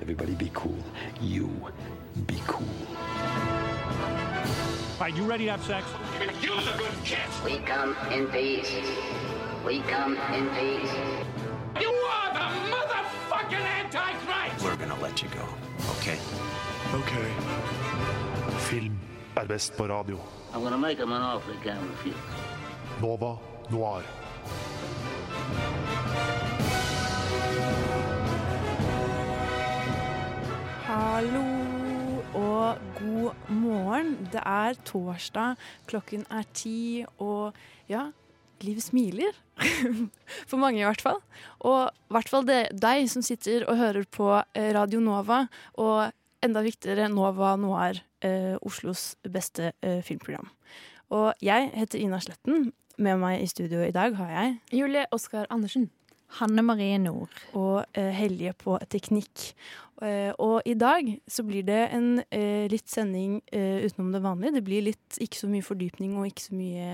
Everybody be cool. You be cool. All right, you ready to have sex? We come in peace. We come in peace. You are the motherfucking Antichrist! We're gonna let you go, okay? Ok. Film er best på radio. I'm gonna make him an offer he can't refuse. Nova Noir. Hallo og god morgen. Det er torsdag, klokken er ti, og ja, livet smiler. For mange i hvert fall. Og i hvert fall det, deg som sitter og hører på eh, Radio Nova, og enda viktigere Nova Noir, eh, Oslos beste eh, filmprogram. Og jeg heter Ina Sletten. Med meg i studio i dag har jeg Julie Oskar Andersen. Hanne Marie Nord. og uh, Helje på teknikk. Uh, og i dag så blir det en uh, litt sending utenom det vanlige. Det blir litt, ikke så mye fordypning og ikke så mye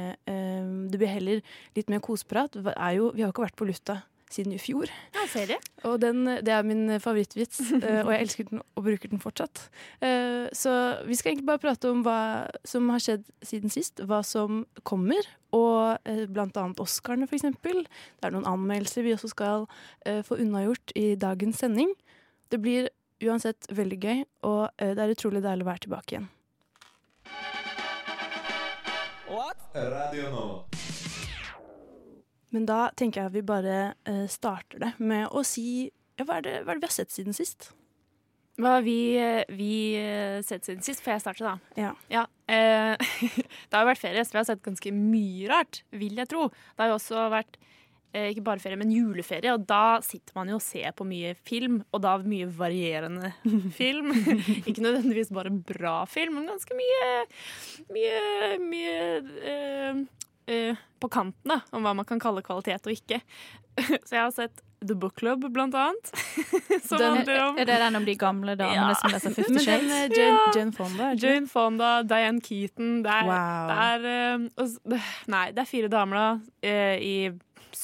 Det blir heller litt mer koseprat. Vi har jo ikke vært på lufta siden i fjor. Ja, ser det. Og den, det er min favorittvits, eh, og jeg elsker den og bruker den fortsatt. Eh, Så vi skal egentlig bare prate om hva som har skjedd siden sist, hva som kommer, og eh, blant annet Oscarene, for eksempel. Det er noen anmeldelser vi også skal få unnagjort i dagens sending. Det blir uansett veldig gøy, og det er utrolig deilig å være tilbake igjen. What? Radio Nova. Men da tenker jeg at vi bare eh, starter det med å si ja, hva, er det, hva er det vi har sett siden sist? Hva har vi, eh, vi eh, sett siden sist? Får jeg starte, da? Ja. Ja, eh, det har jo vært ferie, så vi har sett ganske mye rart, vil jeg tro. Det har jo også vært eh, ikke bare ferie, men juleferie, og da sitter man jo og ser på mye film, og da mye varierende film. ikke nødvendigvis bare bra film, men ganske mye mye, mye eh, eh, på kanten da, om hva man kan kalle kvalitet og ikke. så jeg har sett The Book Club, blant annet. som Den, handler om er det den om de gamle damene Ja. som leser Fifty Men den, Shades? eh, Jane, Ja. Jane Fonda, er? Jane Fonda, Diane Keaton Det er, Wow. det er, eh, det- Nei, det er fire damer da uh, i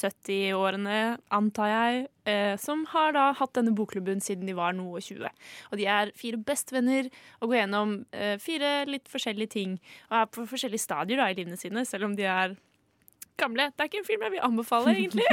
70-årene, antar jeg, eh, som har da hatt denne bokklubben siden de var noe 20. Og de er fire bestevenner og går gjennom eh, fire litt forskjellige ting. Og er på forskjellige stadier da i livene sine, selv om de er gamle. Det er ikke en film jeg vil anbefale, egentlig.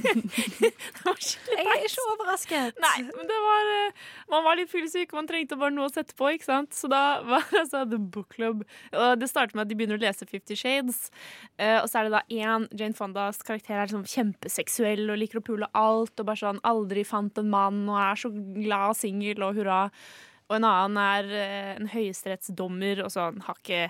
det var skikkelig Jeg er ikke overrasket. Nei, men det var eh, Man var litt fyllesyk, man trengte bare noe å sette på, ikke sant? Så da var altså The Book Club Og det starter med at de begynner å lese Fifty Shades. eh, og så er det da én Jane Fondas karakter er liksom kjempeseksuell og liker å pule alt og bare sånn aldri fant en mann og er så glad og singel og hurra. Og en annen er eh, en høyesterettsdommer og sånn har ikke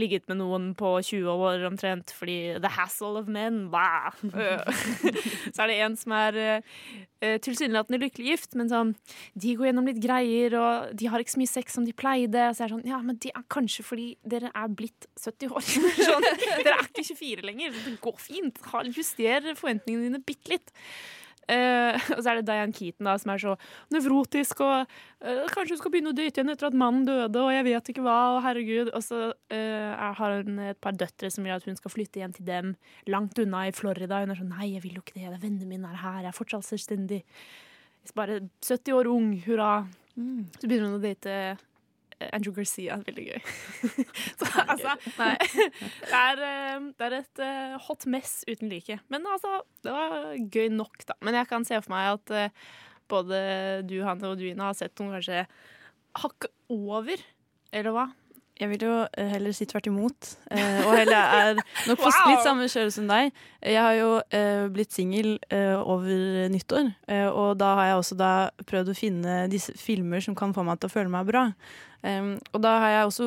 ligget med noen på 20 år omtrent, fordi the hassle of men, blah. så er det en som er uh, tilsynelatende lykkelig gift, men sånn, de går gjennom litt greier, og de har ikke så mye sex som de pleide. Så er det sånn, ja, men det er kanskje fordi dere er blitt 70 år. sånn, dere er ikke 24 lenger. Det går fint. Juster forventningene dine bitte litt. Eh, og så er det Diane Keaton da, som er så nevrotisk og eh, kanskje hun skal begynne å date igjen etter at mannen døde, og jeg vet ikke hva, og herregud. Og så eh, har hun et par døtre som vil at hun skal flytte hjem til dem langt unna i Florida. Hun er sånn nei, jeg vil jo ikke det, vennene mine er her, jeg er fortsatt selvstendig. Bare 70 år ung, hurra. Så begynner hun å date Andrew Garcia. Veldig gøy. så altså, nei. Det er, eh, det er et eh, hot mess uten like. Men altså, det var gøy nok, da. Men jeg kan se for meg at eh, både du, Hanne, og du, Ina, har sett noen kanskje hakke over. Eller hva? Jeg vil jo heller si tvert imot. Eh, og heller er nok på Wow! litt samme kjøre som deg. Jeg har jo eh, blitt singel eh, over nyttår, og da har jeg også da prøvd å finne disse filmer som kan få meg til å føle meg bra. Um, og da har jeg også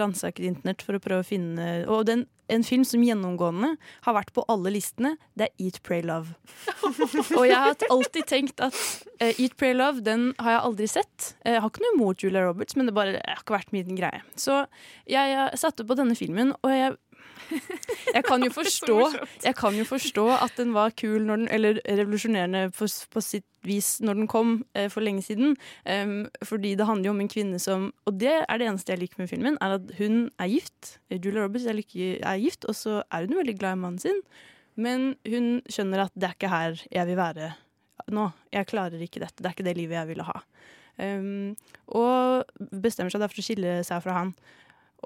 ransaket internett for å prøve å finne Og den, en film som gjennomgående har vært på alle listene, det er Eat, Pray, Love. og jeg har alltid tenkt at uh, Eat, Pray, Love den har jeg aldri sett. Eh, Jeg har ikke noe imot Julia Roberts, men det bare det har ikke vært min greie. Så jeg, jeg satte på denne filmen, og jeg jeg kan, jo forstå, jeg kan jo forstå at den var kul når den, eller revolusjonerende på, på sitt vis når den kom eh, for lenge siden. Um, fordi det handler jo om en kvinne som Og det er det eneste jeg liker med filmen, er at hun er gift. Julia Roberts er, lykke, er gift, og så er hun veldig glad i mannen sin. Men hun skjønner at det er ikke her jeg vil være nå. Jeg klarer ikke dette. Det er ikke det livet jeg ville ha. Um, og bestemmer seg derfor for å skille seg fra han.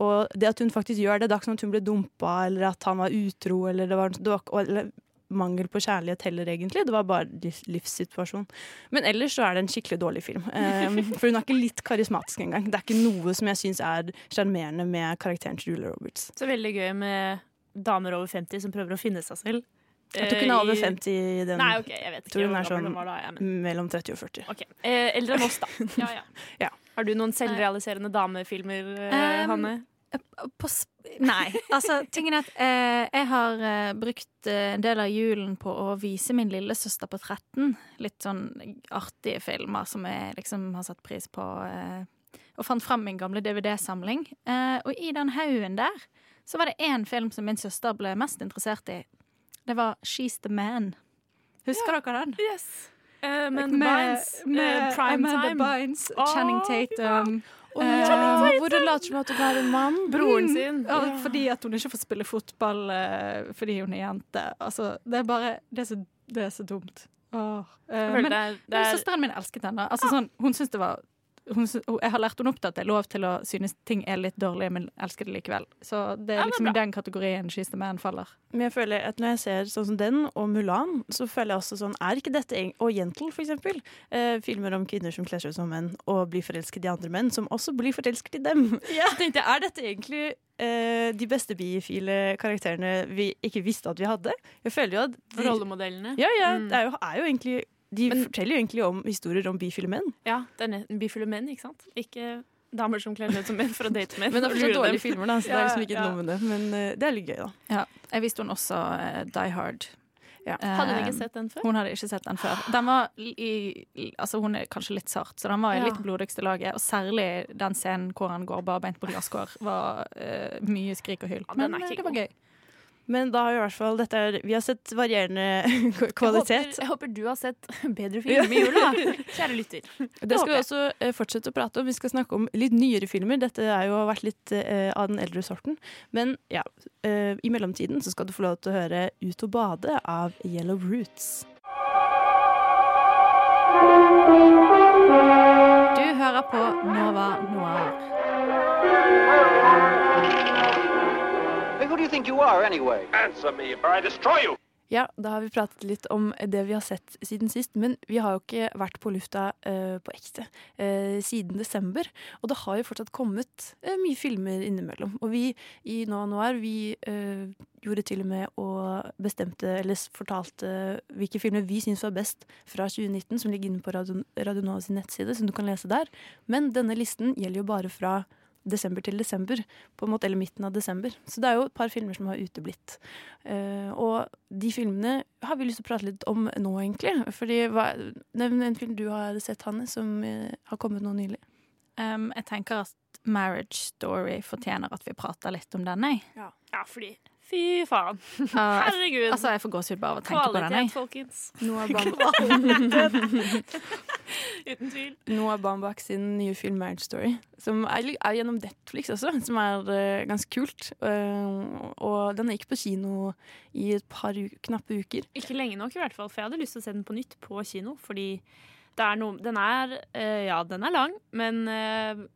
Og det at hun faktisk gjør det, det er ikke sånn at hun ble dumpa, eller at han var utro, eller, det var, det var, eller mangel på kjærlighet heller, egentlig. Det var bare livssituasjon. Men ellers så er det en skikkelig dårlig film. Um, for hun er ikke litt karismatisk engang. Det er ikke noe som jeg syns er sjarmerende med karakteren til Julia Roberts. Så veldig gøy med damer over 50 som prøver å finne seg selv. Jeg tror ikke hun er over 50 i den. Nei, okay, jeg vet ikke tror hun er sånn var da, jeg, men- mellom 30 og 40. Ok, eh, Eldre enn oss, da. Ja, ja. Ja. Har du noen selvrealiserende damefilmer, eh, Um, Hanne? På Nei. Altså, tingen er at eh, jeg har eh, brukt eh, en del av julen på å vise min lillesøster på 13 litt sånn artige filmer som jeg liksom har satt pris på. Eh, og fant fram min gamle DVD-samling. Eh, og i den haugen der så var det én film som min søster ble mest interessert i. Det var She's the Man. Husker dere den? Yes. Uh, Bynes. med eh, prime Amanda time. Bynes, Channing Tatum. Å, Eh, uh, hvor hun later som at hun er en mann. Broren sin. Ja, fordi at hun ikke får spille fotball uh, fordi hun er jente. Altså, det er bare Det er så, det er så dumt. Oh. Uh, men det er- det men er- søsteren min elsket henne. Altså, sånn, hun syntes det var hun, jeg har lært henne opp til at det er lov til å synes ting er litt dårlig, men elsker det likevel. Så det Ja, er men liksom i den kategorien She's the Man faller. Men jeg føler at når jeg ser sånn som den og Mulan, så føler jeg også sånn Er ikke dette Og Jentel, for eksempel. Eh, filmer om kvinner som kler seg ut som menn og blir forelsket i andre menn, som også blir forelsket i dem. Så tenkte jeg, er dette egentlig eh, de beste bifile karakterene vi ikke visste at vi hadde? Jeg føler jo at de, Rollemodellene. Ja, ja. Mm. Det er jo, er jo egentlig De Men- forteller jo egentlig om historier om bifile menn. Ja, det er bifile menn, ikke sant? Ikke damer som kler seg ut som menn for å date menn. Men det er så dårlige filmer, da, så det er liksom ikke Ja, ja. noe med det. Men uh, det er litt gøy, da. Ja. Jeg viste hun også uh, Die Hard. Ja. Hadde hun Eh, ikke sett den før? Hun hadde ikke sett den før. Den var i, altså hun er kanskje litt sart, så den var i Ja. litt blodigste laget. Og særlig den scenen hvor han går barbeint på glasskår, var uh, mye skrik og hyl. Ja, Men eh, det var god. gøy. Men da har vi i hvert fall dette er, Vi har sett varierende kvalitet. Jeg håper, jeg håper du har sett bedre film i jula, kjære lytter. Det skal vi også eh, fortsette å prate om. Vi skal snakke om litt nyere filmer. Dette er jo vært litt eh, av den eldre sorten. Men ja, eh, i mellomtiden så skal du få lov til å høre Ut og bade av Yellow Roots. Du hører på Nova Noir. Hey, who do you think you are, anyway? Answer me, or I destroy you! Ja, da har vi pratet litt om det vi har sett siden sist, men vi har jo ikke vært på lufta uh, på ekte uh, siden desember. Og det har jo fortsatt kommet uh, mye filmer innimellom. Og vi i Nå Noir, vi eh, gjorde til og med og bestemte, eller fortalte hvilke filmer vi syns var best fra 2019, som ligger inne på Radio, Radio Nova sin nettside, som du kan lese der. Men denne listen gjelder jo bare fra desember til desember, på en måte, eller midten av desember. Så det er jo et par filmer som har uteblitt. Uh, og de filmene har vi lyst til å prate litt om nå, egentlig. Fordi, hva, Nevn en film du har sett, Hanne, som uh, har kommet nå nylig. Um, jeg tenker at Marriage Story fortjener at vi prater litt om den, jeg. Ja, fordi Fy faen. Herregud. altså, jeg får gåsehud bare av å tenke på den. Kvalitet, folkens. Uten tvil. Noah Bambak sin nye film 'Marriage Story', som er, er gjennom Netflix også, som er uh, ganske kult. Uh, og den gikk på kino i et par knappe uker. Ikke lenge nok, i hvert fall. For jeg hadde lyst til å se den på nytt på kino. Fordi det er noe Den er uh, Ja, den er lang, men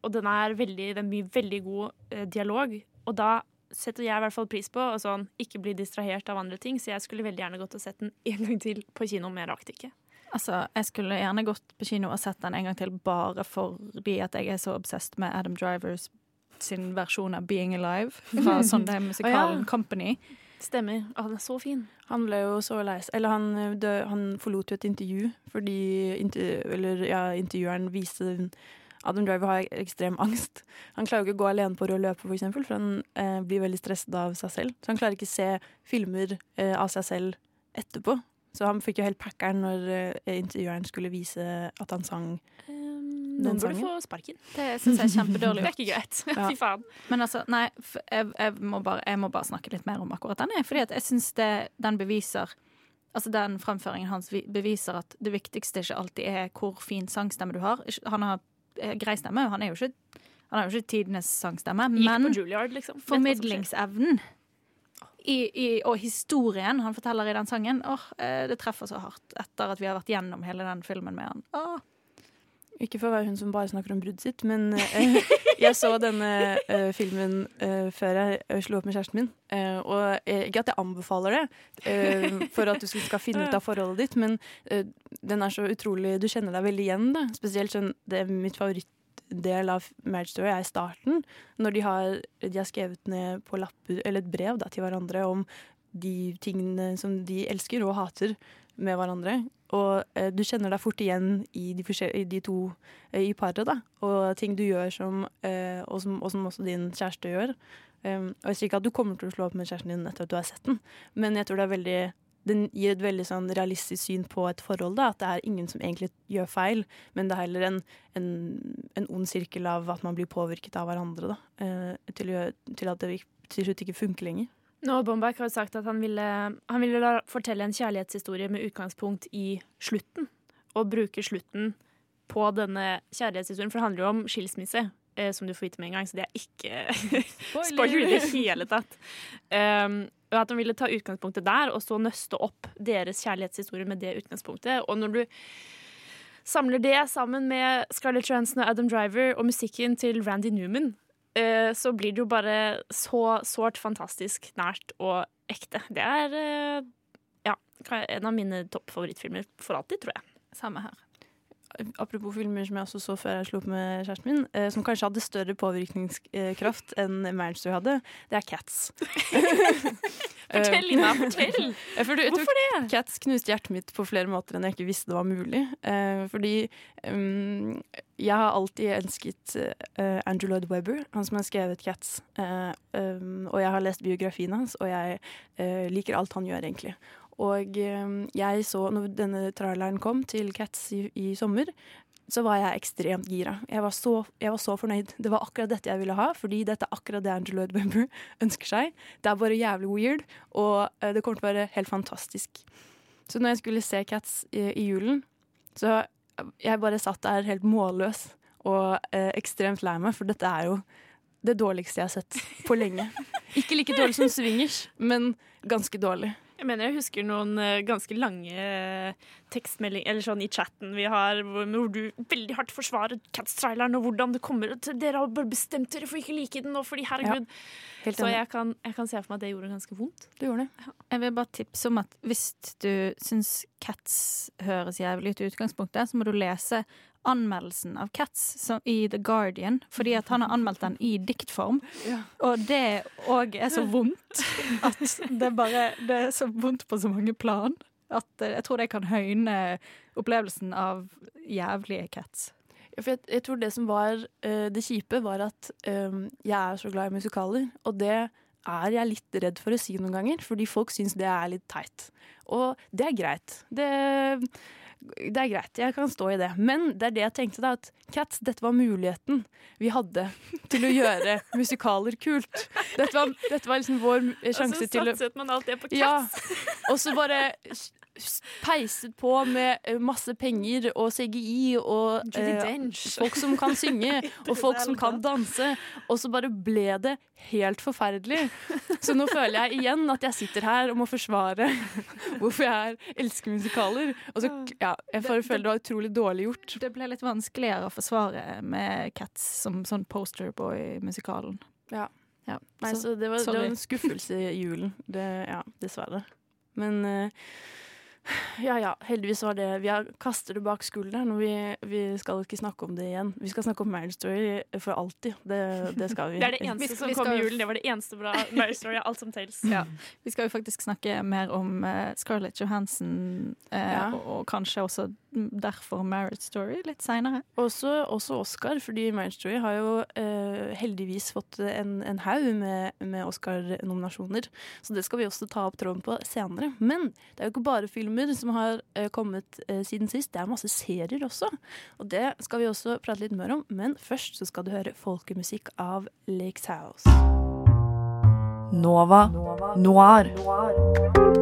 Og den er veldig Det er mye veldig god dialog. Og da setter jeg i hvert fall pris på Og sånn, ikke bli distrahert av andre ting. Så jeg skulle veldig gjerne gått og sett den en gang til på kino, men jeg rakk det ikke. Altså, jeg skulle gjerne gått på kino og sett den en gang til bare fordi at jeg er så obsessed med Adam Drivers sin versjon av Being Alive fra Sunday Musical oh, ja. Company. Stemmer. Å, den er så fin. Han ble jo så lei seg Eller han, dø, han forlot jo et intervju fordi intervju, eller, ja, intervjueren viste Adam Driver har ekstrem angst. Han klarer jo ikke å gå alene på rød løper, for eksempel, for han eh, blir veldig stresset av seg selv. Så han klarer ikke å se filmer eh, av seg selv etterpå. Så han fikk jo helt packeren når eh, intervjueren skulle vise at han sang Um, Den noen burde sangen? få sparken. Det syns jeg er kjempedårlig Det er ikke greit. Ja. Fy faen. Men altså, nei, jeg, jeg, må bare, jeg må bare snakke litt mer om akkurat den. Fordi at jeg syns den beviser Altså Den fremføringen hans beviser at det viktigste ikke alltid er hvor fin sangstemme du har. Han har grei stemme, han er jo ikke, han er jo ikke tidenes sangstemme, men Juilliard, liksom. Formidlingsevnen i, i, og historien han forteller i den sangen, åh, eh, det treffer så hardt etter at vi har vært gjennom hele den filmen med han. Åh. Ikke for å være hun som bare snakker om bruddet sitt, men eh, jeg så denne eh, filmen eh, før jeg eh, slo opp med kjæresten min. Eh, og eh, ikke at jeg anbefaler det for at du skal finne ut av forholdet ditt, men den er så utrolig Du kjenner deg veldig igjen, da. Spesielt sånn det er mitt favorittdel av Marriage Story er i starten, når de har, de har skrevet ned på lapper, eller et brev da, til hverandre om de tingene som de elsker og hater med hverandre. Og eh, du kjenner deg fort igjen i de, i de to eh, i paret, da. Og ting du gjør som, eh, og, som og som også din kjæreste gjør. Um, og jeg sier ikke at du kommer til å slå opp med kjæresten din etter at du har sett den, men jeg tror det er veldig den gir et veldig sånn realistisk syn på et forhold. da, At det er ingen som egentlig gjør feil, men det er heller en, en, en ond sirkel av at man blir påvirket av hverandre. da, eh, til, til at det til slutt ikke funker lenger. Nå Bombach har sagt at han ville, han ville fortelle en kjærlighetshistorie med utgangspunkt i slutten. Og bruke slutten på denne kjærlighetshistorien, for det handler jo om skilsmisse. Eh, som du får vite med en gang, så det er ikke spoiler i det hele tatt. Um, og at han ville ta utgangspunktet der, og så nøste opp deres kjærlighetshistorie med det utgangspunktet. Og når du samler det sammen med Scarlett Johansson og Adam Driver og musikken til Randy Newman, så blir det jo bare så sårt fantastisk nært og ekte. Det er eh, ja, en av mine toppfavorittfilmer for alltid, tror jeg. Samme her. Apropos filmer som jeg også så før jeg slo opp med kjæresten min, eh, som kanskje hadde større påvirkningskraft enn Manchester hadde, det er Cats. Fortell, Lina, fortell! For Hvorfor det? Cats knuste hjertet mitt på flere måter enn jeg ikke visste det var mulig. Eh, fordi um, jeg har alltid elsket uh, Andrew Lloyd Webber, han som har skrevet Cats. Uh, um, og jeg har lest biografien hans, og jeg uh, liker alt han gjør, egentlig. Og eh, jeg så, når denne traileren kom til Cats i, i sommer, så var jeg ekstremt gira. Jeg var, så, jeg var så fornøyd. Det var akkurat dette jeg ville ha, fordi dette er akkurat det Andrew Lloyd Webber ønsker seg. Det er bare jævlig weird, og eh, det kommer til å være helt fantastisk. Så når jeg skulle se Cats i, i julen, så jeg bare satt der helt målløs og eh, ekstremt lei meg, for dette er jo det dårligste jeg har sett på lenge. Ikke like dårlig som Swingers, men ganske dårlig. Jeg mener jeg husker noen eh, ganske lange eh, tekstmeldinger eller sånn i chatten vi har, hvor, du veldig hardt forsvarer Cats-traileren og hvordan det kommer til Dere har bare bestemt dere for ikke like den nå, fordi herregud. ja, Så jeg kan, jeg kan se for meg at det gjorde ganske vondt. Du gjorde det. Jeg vil bare tipse om at hvis du syns Cats høres jævlig ut i utgangspunktet, så må du lese anmeldelsen av Cats som, i The Guardian, fordi at han har anmeldt den i diktform. Ja. Og det òg er så vondt at det bare Det er så vondt på så mange plan at jeg tror det kan høyne opplevelsen av jævlige Cats. Ja, jeg, jeg tror det som var uh, det kjipe, var at um, jeg er så glad i musikaler. Og det er jeg litt redd for å si noen ganger, fordi folk syns det er litt teit. Og det er greit. Det, det er greit, jeg kan stå i det. Men det er det jeg tenkte da, at Cats, dette var muligheten vi hadde til å gjøre musikaler kult. Dette var, dette var liksom vår sjanse til Og så satset man alt det på Cats. ja, og så bare peiset på med eh, masse penger og CGI og eh, folk som kan synge, og folk som kan danse. Og så bare ble det helt forferdelig. Så nå føler jeg igjen at jeg sitter her og må forsvare hvorfor jeg er, elsker musikaler. Og så, ja, jeg bare føler det var utrolig dårlig gjort. Det ble litt vanskeligere å forsvare med Cats som sånn posterboy-musikalen. Ja. Ja, Nei, så det var, det var en skuffelse i julen. Det, ja, dessverre. Men eh, ja ja, heldigvis var det Vi har, kaster det bak skulderen, vi, vi skal ikke snakke om det igjen. Vi skal snakke om Marriage Story for alltid. Det, det skal vi. Det er det eneste som kom i julen. Det var det eneste bra Marriage Story alt som tales. Ja. Vi skal jo faktisk snakke mer om eh, Scarlett Johansson, eh, Ja. og, og kanskje også derfor Marriage Story litt seinere. Også, også Oscar, fordi Marriage Story har jo eh, heldigvis fått en, en haug med, med Oscar-nominasjoner. Så det skal vi også ta opp tråden på senere. Men det er jo ikke bare filmer som har eh, kommet eh, siden sist. Det er masse serier også. Og det skal vi også prate litt mer om. Men først så skal du høre folkemusikk av Lakes House. Nova Noir.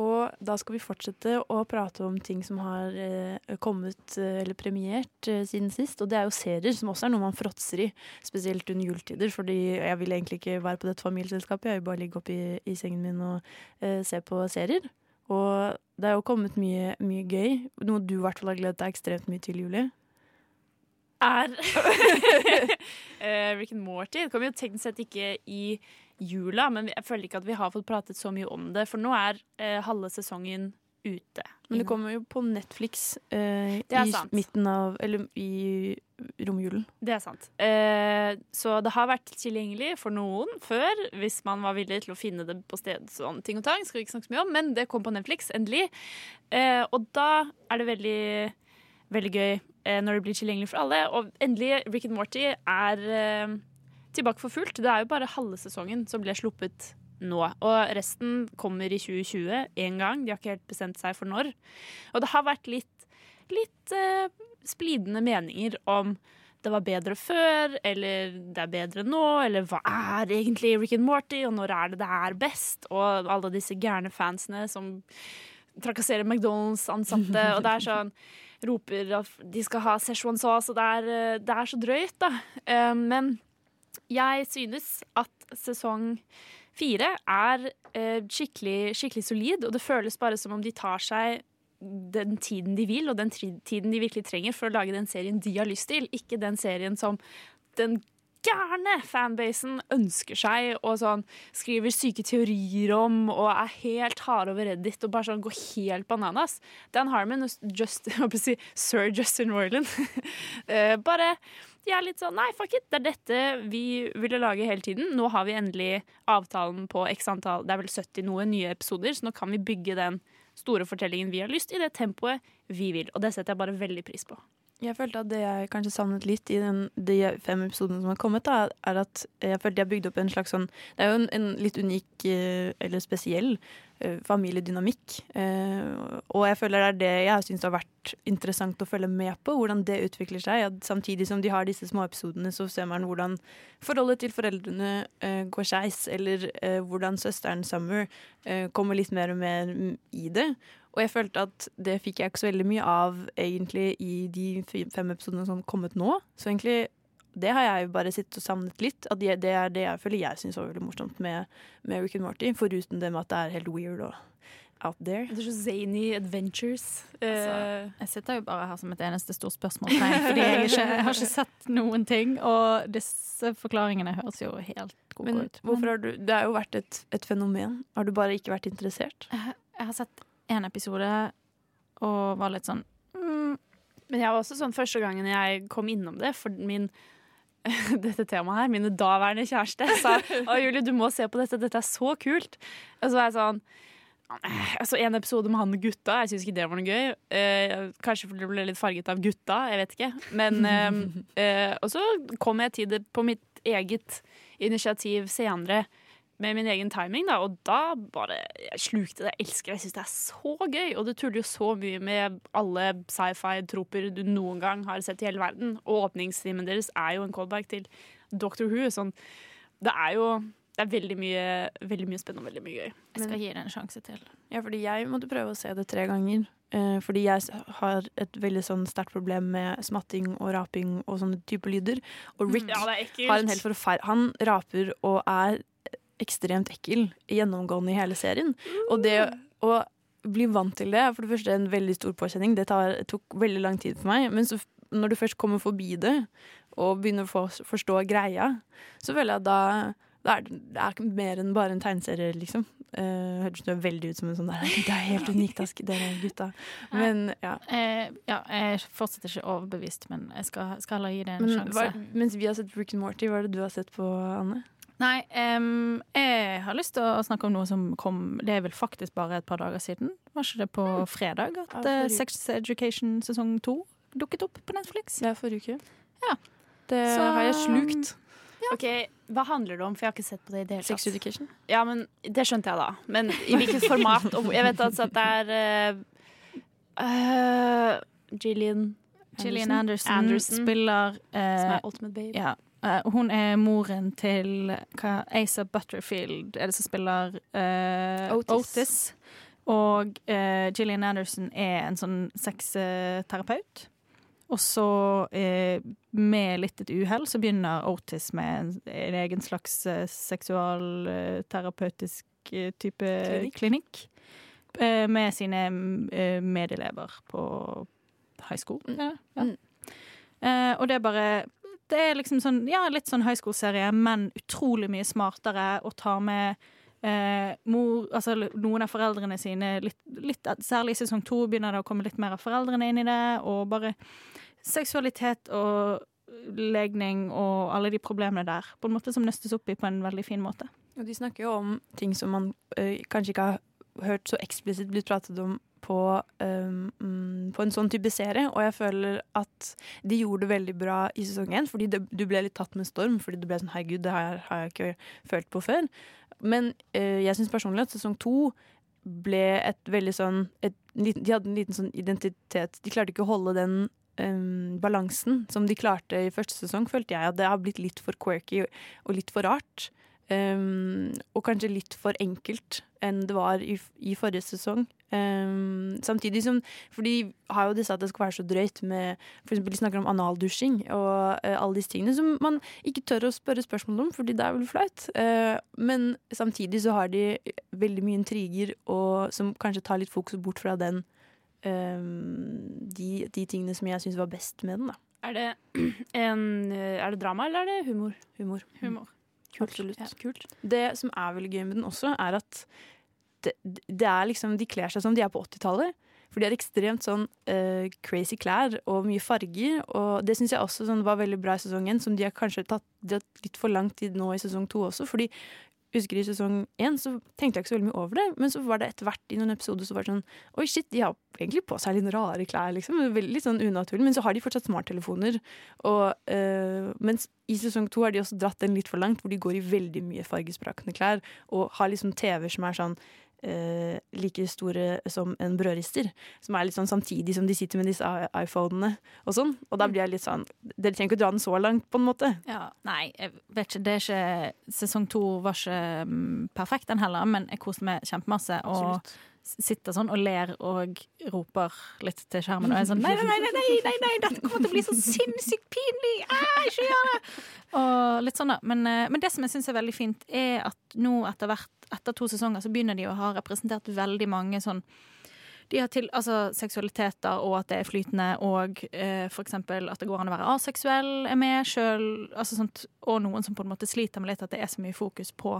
Og da skal vi fortsette å prate om ting som har eh, kommet eh, eller premiert eh, siden sist. Og det er jo serier, som også er noe man fråtser i. Spesielt under juletider, fordi jeg vil egentlig ikke være på dette familieselskapet. Jeg vil bare ligge oppe i, i sengen min og eh, se på serier. Og det er jo kommet mye, mye gøy. Noe du i hvert fall har gledet deg ekstremt mye til, Julie. er Hvilken Rick and Morty. Det kommer jo teknisk sett ikke i jula, men jeg føler ikke at vi har fått pratet så mye om det, for nå er eh, halve sesongen ute. Men det kommer jo på Netflix eh, Det er i sant. midten av Eller i romjulen. Det er sant. Eh, så det har vært tilgjengelig for noen før, hvis man var villig til å finne det på stedet. Sånn ting og tang, skal vi ikke snakke så mye om, men det kom på Netflix, endelig. Eh, og da er det veldig, veldig gøy eh, når det blir tilgjengelig for alle. Og endelig, Rick and Morty er eh, tilbake for fullt. Det er jo bare halve sesongen som ble sluppet nå. Og resten kommer i 2020 én gang. De har ikke helt bestemt seg for når. Og det har vært litt, litt uh, splidende meninger om det var bedre før, eller det er bedre nå, eller hva er egentlig Rick and Morty, og når er det det er best, og alle disse gærne fansene som trakasserer McDonald's-ansatte, og det er sånn roper at de skal ha Szechuan sauce, og det er, eh, det er så drøyt, da. Eh, Men jeg synes at sesong fire er eh, skikkelig, skikkelig solid, og det føles bare som om de tar seg den tiden de vil, og den tiden de virkelig trenger for å lage den serien de har lyst til. Ikke den serien som den gærne fanbasen ønsker seg, og sånn skriver syke teorier om, og er helt harde over Reddit og bare sånn går helt bananas. Dan Harmon og just, si, sir Justin Roiland eh, bare de er litt sånn Nei, fuck it. Det er dette vi ville lage hele tiden. Nå har vi endelig avtalen på x antall Det er vel 70 noe nye episoder, så nå kan vi bygge den store fortellingen vi har lyst, i det tempoet vi vil. Og det setter jeg bare veldig pris på. Jeg følte at det jeg kanskje savnet litt i den, de fem episodene som har kommet, da, er at jeg følte jeg bygde opp en slags sånn Det er jo en, en litt unik eh, eller spesiell eh, familiedynamikk. Eh, og jeg føler det er det jeg syns har vært interessant å følge med på, hvordan det utvikler seg. At samtidig som de har disse små episodene, så ser man hvordan forholdet til foreldrene går skeis, eller hvordan søsteren Summer kommer litt mer og mer i det. Og jeg følte at det fikk jeg ikke så veldig mye av egentlig i de fem episodene som har kommet nå. Så egentlig det har jeg jo bare sittet og savnet litt. At det, det er det jeg føler jeg syns var veldig morsomt med, med Rick and Morty. Foruten det med at det er helt weird og out there. Det er så zany adventures. Altså, Eh, jeg sitter jo bare her som et eneste stort spørsmålstegn, fordi jeg, ikke, jeg har ikke sett noen ting. Og disse forklaringene høres jo helt gode Men ut. hvorfor har du Det har jo vært et, et fenomen. Har du bare ikke vært interessert? Jeg, jeg har sett én episode og var litt sånn mm, Men jeg var også sånn første gangen jeg kom innom det, for min dette temaet her, mine daværende kjæreste sa Å, Julie, du må se på dette, dette er så kult. Og så var jeg sånn Altså, En episode med han og gutta, jeg syns ikke det var noe gøy. Eh, kanskje fordi det ble litt farget av gutta, jeg vet ikke. Men eh, eh, Og så kom jeg til det på mitt eget initiativ senere. Med min egen timing, da, og da bare jeg slukte det. Jeg elsker det. Jeg syns det er så gøy. Og det tuller jo så mye med alle sci-fi-troper du noen gang har sett i hele verden. Og åpningstimen deres er jo en callback til Doctor Who. Sånn, det er jo det er veldig mye, veldig mye spennende og veldig mye gøy. Jeg skal gi det en sjanse til. Ja, fordi jeg måtte prøve å se det tre ganger. Eh, fordi jeg har et veldig sånn sterkt problem med smatting og raping og sånne type lyder. Og Rick Ja, har en helt forferd... Han raper og er ekstremt ekkel gjennomgående i hele serien. Og det å bli vant til det er for det første en veldig stor påkjenning. Det tar, tok veldig lang tid for meg. Men så, når du først kommer forbi det, og begynner å få, forstå greia, så føler jeg at da da er det, det er mer enn bare en tegneserie, liksom. Uh, Høres veldig ut som en sånn der Det er helt unikt, dere gutta. Men ja. Eh, ja, jeg fortsetter ikke overbevist, men jeg skal, skal heller gi det en Men sjanse. mens vi har sett Rick and Morty, hva er det du har sett på, Anne? Nei, um, jeg har lyst til å snakke om noe som kom Det er vel faktisk bare et par dager siden. Var ikke det på fredag at Ja, eh, Sex Education sesong to dukket opp på Netflix? Ja, forrige uke. Ja. Det Så- har jeg slukt. Ok, Hva handler det om? For jeg har ikke sett på det i det hele Sex. Education. Ja, men Det skjønte jeg da. Men i hvilket format? Og jeg vet altså at det er eh, eh, Gillian Gillian Anderson, Anderson, spiller som eh, er Ultimate Babe. ja, eh, Hun er moren til hva, Asa Butterfield, er det som spiller uh, Otis. Otis. Og uh, Gillian Anderson er en sånn sexterapeut. Og så, med litt et uhell, så begynner Otis med en, en egen slags seksualterapeutisk type Klinikk. klinikk. Med sine medelever på high school. Mm. Ja. Mm. Og det er bare Det er liksom sånn, ja, litt sånn high school-serie, men utrolig mye smartere og tar med eh, mor, altså noen av foreldrene sine litt, litt Særlig i sesong to begynner det å komme litt mer av foreldrene inn i det, og bare seksualitet og legning og alle de problemene der, på en måte som nøstes opp i på en veldig fin måte. Og de snakker jo om ting som man ø, kanskje ikke har hørt så eksplisitt blitt pratet om på, um, på en sånn type serie, og jeg føler at de gjorde det veldig bra i sesong én, fordi det, du ble litt tatt med storm, fordi du ble sånn herregud, det jeg- har jeg ikke følt på før. Men uh, jeg syns personlig at sesong to ble et veldig sånn et, De hadde en liten sånn identitet. De klarte ikke å holde den um, balansen som de klarte i første sesong, følte jeg. At det har blitt litt for quirky og litt for rart. Um, og kanskje litt for enkelt enn det var i, i forrige sesong. Um, samtidig som For de har jo disse at det skal være så drøyt med For eksempel de snakker om analdusjing og uh, alle disse tingene som man ikke tør å spørre spørsmål om, fordi det er vel flaut. Uh, men samtidig så har de veldig mye intriger og, som kanskje tar litt fokus bort fra den um, de, de tingene som jeg syns var best med den. da Er det, en, er det drama, eller er det humor? Humor. Humor. Absolutt. Kult. Det som er veldig gøy med den også, er at det, det er liksom, de kler seg som de er på 80-tallet. For de har ekstremt sånn uh, crazy klær og mye farger. Og det syns jeg også sånn, var veldig bra i sesongen, som de har kanskje tatt, de har litt for lang tid nå i sesong to også. Fordi husker I sesong én så tenkte jeg ikke så veldig mye over det, men så var det etter hvert i noen episoder så var det sånn Oi, shit, de har egentlig på seg litt rare klær, liksom. Litt sånn unaturlig. Men så har de fortsatt smarttelefoner. Og, øh, mens i sesong to har de også dratt den litt for langt, hvor de går i veldig mye fargesprakende klær og har liksom TV-er som er sånn øh, like store som en brødrister. Som er litt sånn samtidig som de sitter med disse iPhonene og sånn. Og da blir jeg litt sånn Dere trenger ikke å dra den så langt, på en måte. Ja, nei, jeg vet ikke, det er ikke Sesong to var ikke mm, perfekt, den heller, men jeg koste meg kjempemasse. Og Absolutt. Sitter sånn og ler og roper litt til skjermen. Og er sånn nei, nei, nei, nei, nei, nei, dette kommer til å bli så sinnssykt pinlig! Ah, ikke gjør det! Og litt sånn da. Men, eh, men det som jeg syns er veldig fint, er at nå etter hvert, etter to sesonger, så begynner de å ha representert veldig mange sånn de har til, altså seksualiteter og at det er flytende, og eh, eksempel at det går an å være aseksuell er med sjøl. Altså sånt, og noen som på en måte sliter med litt at det er så mye fokus på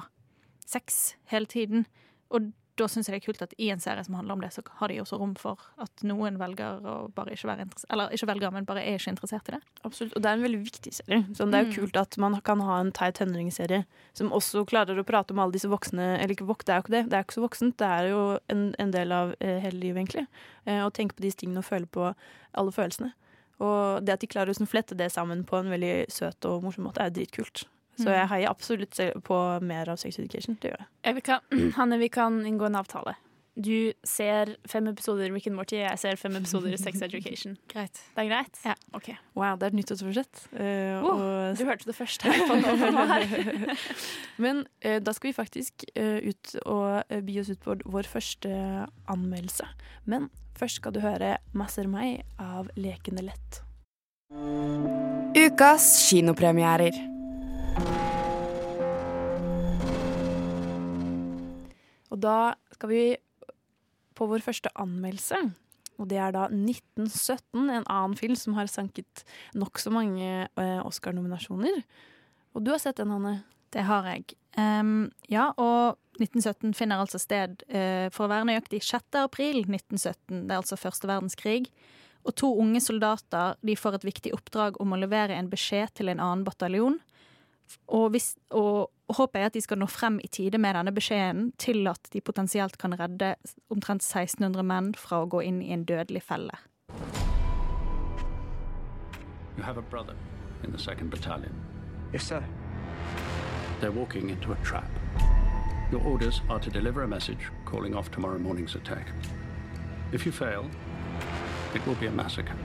sex hele tiden. Og da syns jeg det er kult at i en serie som handler om det, så har de også rom for at noen velger å bare ikke være interessert Eller ikke velger, men bare er ikke interessert i det. Absolutt, og det er en veldig viktig serie. Sånn, det er jo Mm. kult at man kan ha en teit tenåringsserie som også klarer å prate om alle disse voksne Eller ikke vok, det er jo ikke det, det er ikke så voksent. Det er jo en, en del av eh, hele livet, egentlig. Eh, å tenke på disse tingene og føle på alle følelsene. Og det at de klarer å sånn flette det sammen på en veldig søt og morsom måte, er dritkult. Så Mm. jeg heier absolutt på mer av Sex Education. Det gjør jeg. jeg Vi kan, Hanne, vi kan inngå en avtale. Du ser fem episoder Rick and Morty, jeg ser fem episoder Sex Education. Greit. Det er greit? Ja. Ok. Wow, det er et nyttårsforsett. Uh, Oh, og- Du hørte det først her på her. Men uh, da skal vi faktisk uh, ut og bi oss ut på vår første anmeldelse. Men først skal du høre 'Masser meg' av Lekende lett. Ukas kinopremierer. Da skal vi på vår første anmeldelse. Og det er da 1917, en annen film som har sanket nokså mange eh, Oscar-nominasjoner. Og du har sett den, Hanne. Det har jeg. Um, ja, og 1917 finner altså sted uh, for å være nøyaktig 6. april 1917. Det er altså første verdenskrig. Og to unge soldater de får et viktig oppdrag om å levere en beskjed til en annen bataljon. Og, hvis, og håpet er at de skal nå frem i tide med denne beskjeden til at de potensielt kan redde omtrent 1600 menn fra å gå inn i en dødelig felle. You have a brother in the 2nd Battalion. Yes, sir. They're walking into a trap. Your orders are to deliver a message calling off tomorrow morning's attack. If you fail, it will be a massacre.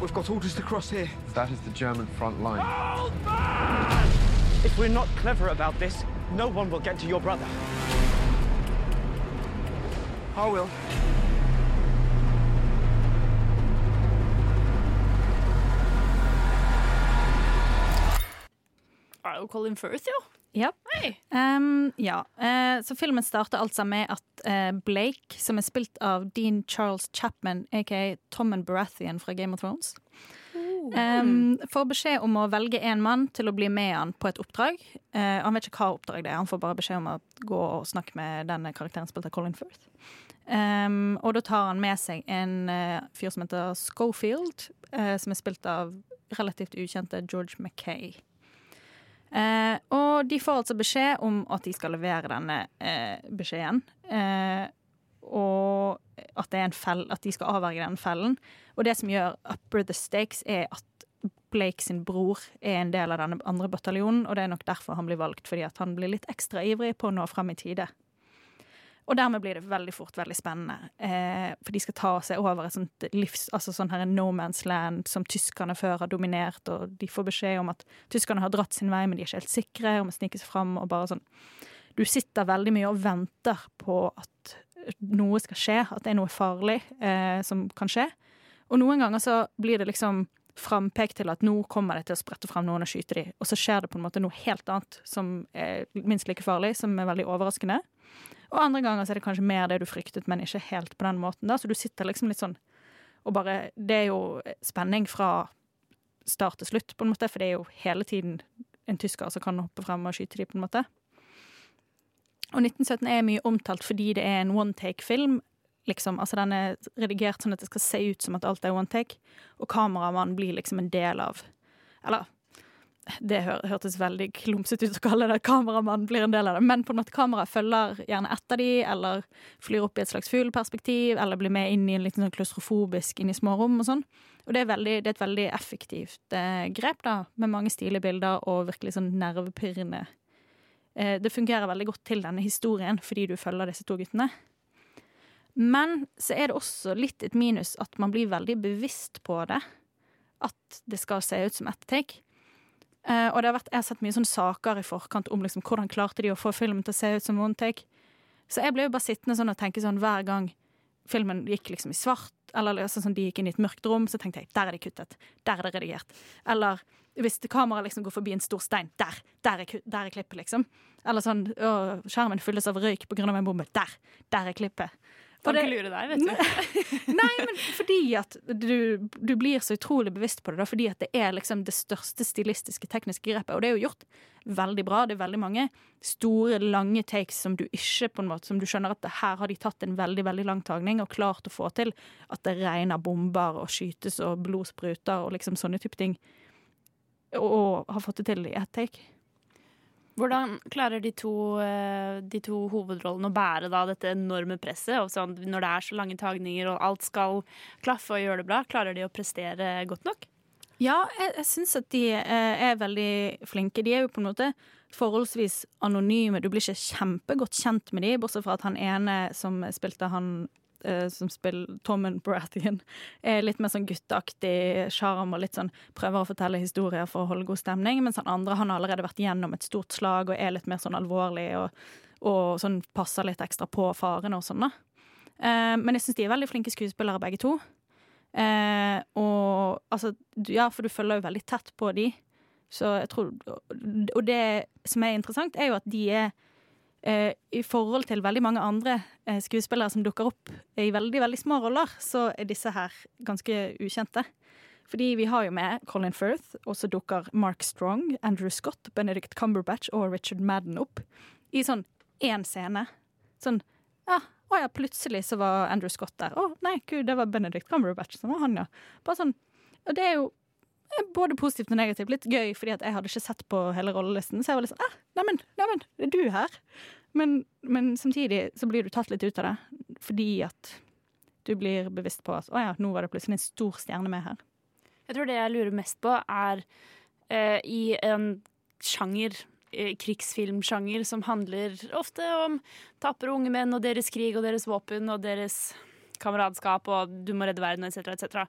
We've got orders to cross here. That is the German front line. If we're not clever about this, no one will get to your brother. I will. Er det jo Colin Firth, jo? Ja. Um, ja. Uh, så filmen starter altså med at uh, Blake, som er spilt av Dean Charles Chapman, aka Tommen Baratheon fra Game of Thrones, um, får beskjed om å velge en mann til å bli med han på et oppdrag. Uh, han vet ikke hva oppdrag det er, han får bare beskjed om å gå og snakke med denne karakteren spilt av Colin Firth. Um, og da tar han med seg en fyr som heter Schofield, som er spilt av relativt ukjente George Mackay. Eh, og de får altså beskjed om at de skal levere denne eh, beskjeden. Eh, og at, fell, at de skal avverge den fellen. Og det som gjør upper the stakes, er at Blake sin bror er en del av denne andre bataljonen, og det er nok derfor han blir valgt, fordi at han blir litt ekstra ivrig på å nå fram i tide. Og dermed blir det veldig fort veldig spennende. Eh, for de skal ta seg over et sånt livs... Altså sånn her no man's land som tyskerne før har dominert, og de får beskjed om at tyskerne har dratt sin vei, men de er ikke helt sikre og må snike seg fram, og bare sånn Du sitter veldig mye og venter på at noe skal skje, at det er noe farlig eh, som kan skje. Og noen ganger så blir det liksom frampekt til at nå kommer det til å sprette fram noen og skyte dem, og så skjer det på en måte noe helt annet som er minst like farlig, som er veldig overraskende. Og andre ganger så er det kanskje mer det du fryktet, men ikke helt på den måten. da, Så du sitter liksom litt sånn og bare Det er jo spenning fra start til slutt, på en måte, for det er jo hele tiden en tysker som kan hoppe frem og skyte dem, på en måte. Og 1917 er mye omtalt fordi det er en one take-film. Liksom, altså Den er redigert sånn at det skal se ut som at alt er one take, og kameramannen blir liksom en del av Eller det hør, hørtes veldig klumsete ut å kalle det kameramann blir en del av det, men på en måte kameraet følger gjerne etter de, eller flyr opp i et slags fugleperspektiv, eller blir med inn i en liten sånn klaustrofobisk inn i små rom og sånn. Og det er, veldig, det er et veldig effektivt eh, grep, da, med mange stilige bilder og virkelig sånn nervepirrende. Eh, det fungerer veldig godt til denne historien fordi du følger disse to guttene. Men så er det også litt et minus at man blir veldig bevisst på det. At det skal se ut som ett take. Eh, og det har vært, jeg har sett mye sånne saker i forkant om liksom, hvordan klarte de å få filmen til å se ut som one take. Så jeg ble jo bare sittende sånn og tenke sånn hver gang filmen gikk liksom i svart, eller liksom, sånn, de gikk inn i et mørkt rom, så tenkte jeg der er det kuttet. Der er det redigert. Eller hvis kameraet liksom går forbi en stor stein, der! Der er, der er klippet, liksom. Eller sånn å, skjermen fylles av røyk pga. en bombe. Der! Der er klippet. Kan ikke lure deg, vet du. Nei, men fordi at du, du, blir så utrolig bevisst på det. Da, fordi at det er liksom det største stilistiske tekniske grepet. Og det er jo gjort veldig bra. Det er veldig mange store, lange takes som du ikke på en måte, som du skjønner at her har de tatt en veldig veldig lang tagning og klart å få til at det regner bomber og skytes og blod spruter og liksom sånne type ting. Og, og har fått det til i ett take. Hvordan klarer de to, eh, de to, hovedrollene å bære da dette enorme presset? Sånn, når det er så lange tagninger og alt skal klaffe og gjøre det bra, klarer de å prestere godt nok? Ja, jeg, jeg syns at de eh, er veldig flinke. De er jo på en måte forholdsvis anonyme. Du blir ikke kjempegodt kjent med de, bortsett fra at han ene som spilte han som spiller Tommen Baratheon, er litt mer sånn gutteaktig sjarm og litt sånn prøver å fortelle historier for å holde god stemning, mens han andre han har allerede vært gjennom et stort slag og er litt mer sånn alvorlig og, og sånn passer litt ekstra på farene og sånn, da. Eh, men jeg syns de er veldig flinke skuespillere, begge to. Eh, og altså Ja, for du følger jo veldig tett på de. Så jeg tror Og det som er interessant, er jo at de er eh, I forhold til veldig mange andre eh, skuespillere som dukker opp i veldig, veldig små roller, så er disse her ganske ukjente. Fordi vi har jo med Colin Firth, og så dukker Mark Strong, Andrew Scott, Benedict Cumberbatch og Richard Madden opp i sånn én scene. Sånn Ja, å ja, plutselig så var Andrew Scott der. Å nei, gud, det var Benedict Cumberbatch som var han, ja. Bare sånn, Og det er jo både positivt og negativt. Litt gøy, fordi jeg hadde ikke sett på hele rollelisten. Så jeg var litt sånn ah, Neimen, neimen, er du her? Men, men, samtidig så blir du tatt litt ut av det. Fordi at du blir bevisst på at å ja, nå var det plutselig en stor stjerne med her. Jeg tror det jeg lurer mest på, er eh, i en sjanger krigsfilmsjanger som handler ofte om tapre unge menn og deres krig og deres våpen og deres kameradskap og du må redde verden etc. etc.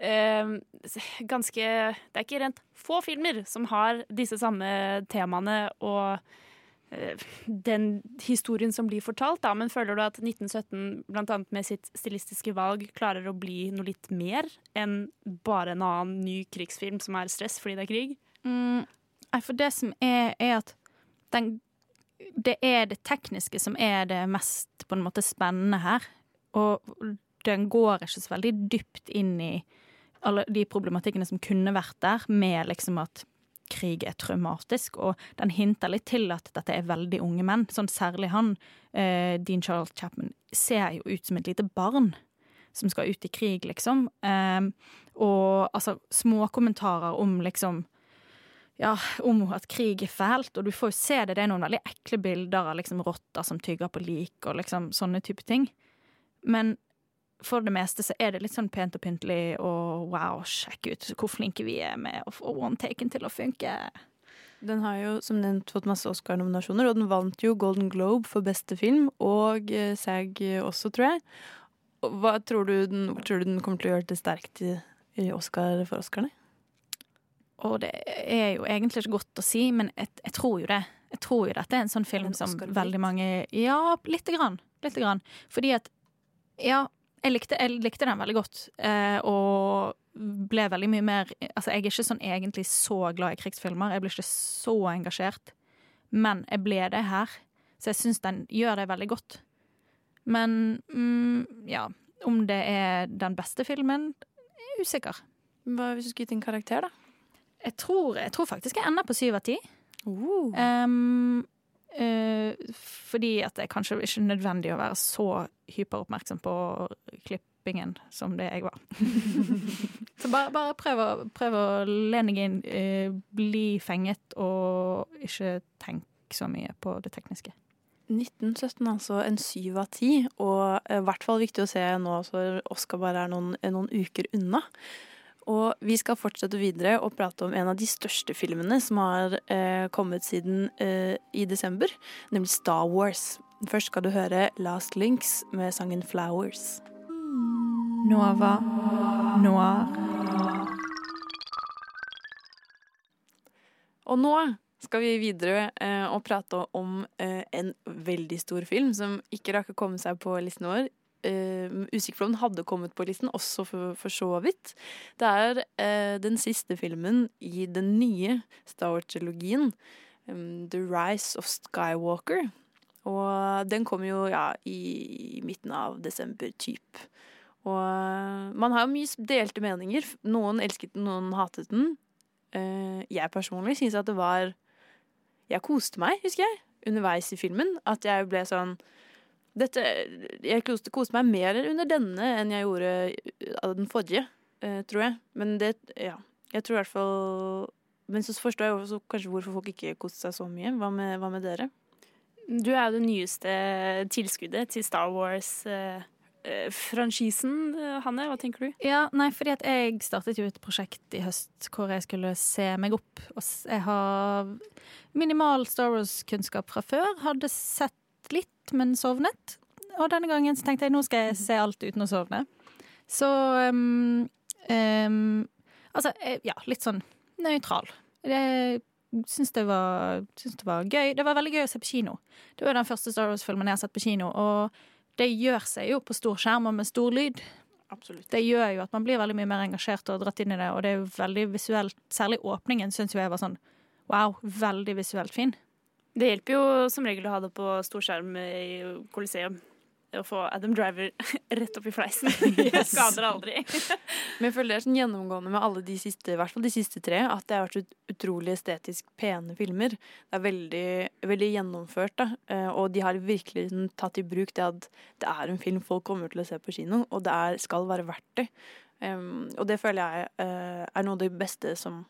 Uh, ganske Det er ikke rent få filmer som har disse samme temaene og eh, den historien som blir fortalt, da. Men føler du at 1917, blant annet med sitt stilistiske valg, klarer å bli noe litt mer enn bare en annen ny krigsfilm som er stress fordi det er krig? Mm, for det som er, er at den, det er det tekniske som er det mest på en måte spennende her. Og den går ikke så veldig dypt inn i alle de problematikkene som kunne vært der, med liksom at krig er traumatisk, og den hinter litt til at dette er veldig unge menn. Sånn særlig han, eh, Dean Charles Chapman, ser jo ut som et lite barn som skal ut i krig, liksom. Eh, og altså småkommentarer om liksom ja, om at krig er fælt, og du får jo se det. Det er noen veldig ekle bilder av liksom rotter som tygger på lik, og liksom sånne type ting. Men for det meste så er det litt sånn pent og pyntelig, og wow, sjekk ut hvor flinke vi er med å få one-taken til å funke. Den har jo som nevnt fått masse Oscar-nominasjoner, og den vant jo Golden Globe for beste film, og eh, SAG også, tror jeg. Hva tror du, den, tror du den kommer til å gjøre det sterkt i, i Oscar for Oscarene? Og det er jo egentlig ikke godt å si, men jeg, jeg tror jo det. Jeg tror jo dette er en sånn film En som veldig mange Ja, lite grann. Lite grann. Fordi at Ja, jeg likte, jeg likte den veldig godt, eh, og ble veldig mye mer Altså, jeg er ikke sånn egentlig så glad i krigsfilmer. Jeg blir ikke så engasjert. Men jeg ble det her, så jeg syns den gjør det veldig godt. Men mm, ja, om det er den beste filmen, jeg er usikker. Hva hvis du skulle gitt en karakter, da? Jeg tror, jeg tror faktisk jeg ender på syv av ti. Uh. Um, fordi at det er kanskje ikke nødvendig å være så hyperoppmerksom på klippingen som det jeg var. så bare, bare prøv, å, prøv å lene deg inn, eh, bli fenget, og ikke tenk så mye på det tekniske. 1917, altså en syv av ti, og eh, i hvert fall viktig å se nå så Oscar bare er noen, noen uker unna. Og vi skal fortsette videre og prate om en av de største filmene som har eh, kommet siden eh, i desember, nemlig Star Wars. Først skal du høre Last Links med sangen Flowers. Nova Noir. Og nå skal vi videre eh, og prate om eh, en veldig stor film som ikke rakk å komme seg på listen vår. Uh, om den hadde kommet på listen, også for, for så vidt. Det er uh, den siste filmen i den nye Star Wars-trilogien, um, The Rise of Skywalker. Og den kom jo ja, i midten av desember, typ. Og uh, man har jo mye delte meninger. Noen elsket den, noen hatet den. Eh, jeg personlig syns at det var Jeg koste meg, husker jeg, underveis i filmen. At jeg ble sånn dette, Jeg koste, koste meg mer under denne enn jeg gjorde av den forrige, eh, tror jeg. Men det Ja. Jeg tror i hvert fall Men så forstår jeg også kanskje hvorfor folk ikke koste seg så mye. Hva med, hva med dere? Du er jo det nyeste tilskuddet til Star Wars-franchisen, Hanne. Hva tenker du? Ja, nei, fordi at jeg startet jo et prosjekt i høst hvor jeg skulle se meg opp. Og jeg har minimal Star Wars-kunnskap fra før. Hadde sett litt, men sovnet. Og denne gangen så tenkte jeg nå skal jeg se alt uten å sovne. Så um, um, Altså, eh, ja, litt sånn nøytral. Jeg syns det, var- syns det var gøy. Det var veldig gøy å se på kino. Det var den første Star Wars-filmen jeg har sett på kino, og det gjør seg jo på stor skjerm og med stor lyd. Absolutt. Det gjør jo at man blir veldig mye mer engasjert og dratt inn i det, og det er jo veldig visuelt. Særlig åpningen syns jo jeg var sånn wow, veldig visuelt fin. Det hjelper jo som regel å ha det på storskjerm i Coliseum. Å få Adam Driver rett opp i fleisen. Det skader aldri. Men jeg føler det er sånn gjennomgående med alle de siste, i hvert fall de siste tre, at det har vært ut- utrolig estetisk pene filmer. Det er veldig, veldig gjennomført, da. Eh, Og de har virkelig sånn tatt i bruk det at det er en film folk kommer til å se på kino, og det er, skal være verdt det. Um, og det føler jeg eh, er noe av det beste som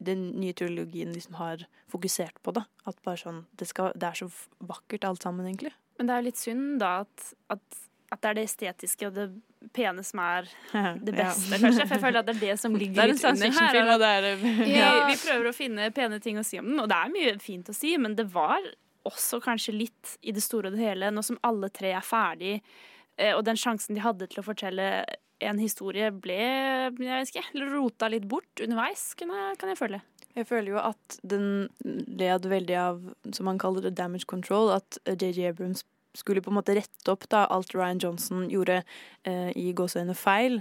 den nye teologien liksom har fokusert på. det. At bare sånn, det, skal, det er så vakkert alt sammen, egentlig. Men det er jo litt synd da at, at, at det er det estetiske og det pene som er det beste, kanskje. For jeg føler at det er det som ligger Det er litt under her. det er vi, Ja. vi prøver å finne pene ting å si om den, og det er mye fint å si, men det var også kanskje litt i det store og det hele, nå som alle tre er ferdig, eh, og den sjansen de hadde til å fortelle en historie ble jeg vet ikke, rota litt bort underveis, kan jeg, kan jeg føle. Jeg føler jo at den led veldig av, som man kaller det, damage control. At JJ Abrams skulle på en måte rette opp da alt Ryan Johnson gjorde eh, i gåseøyne feil.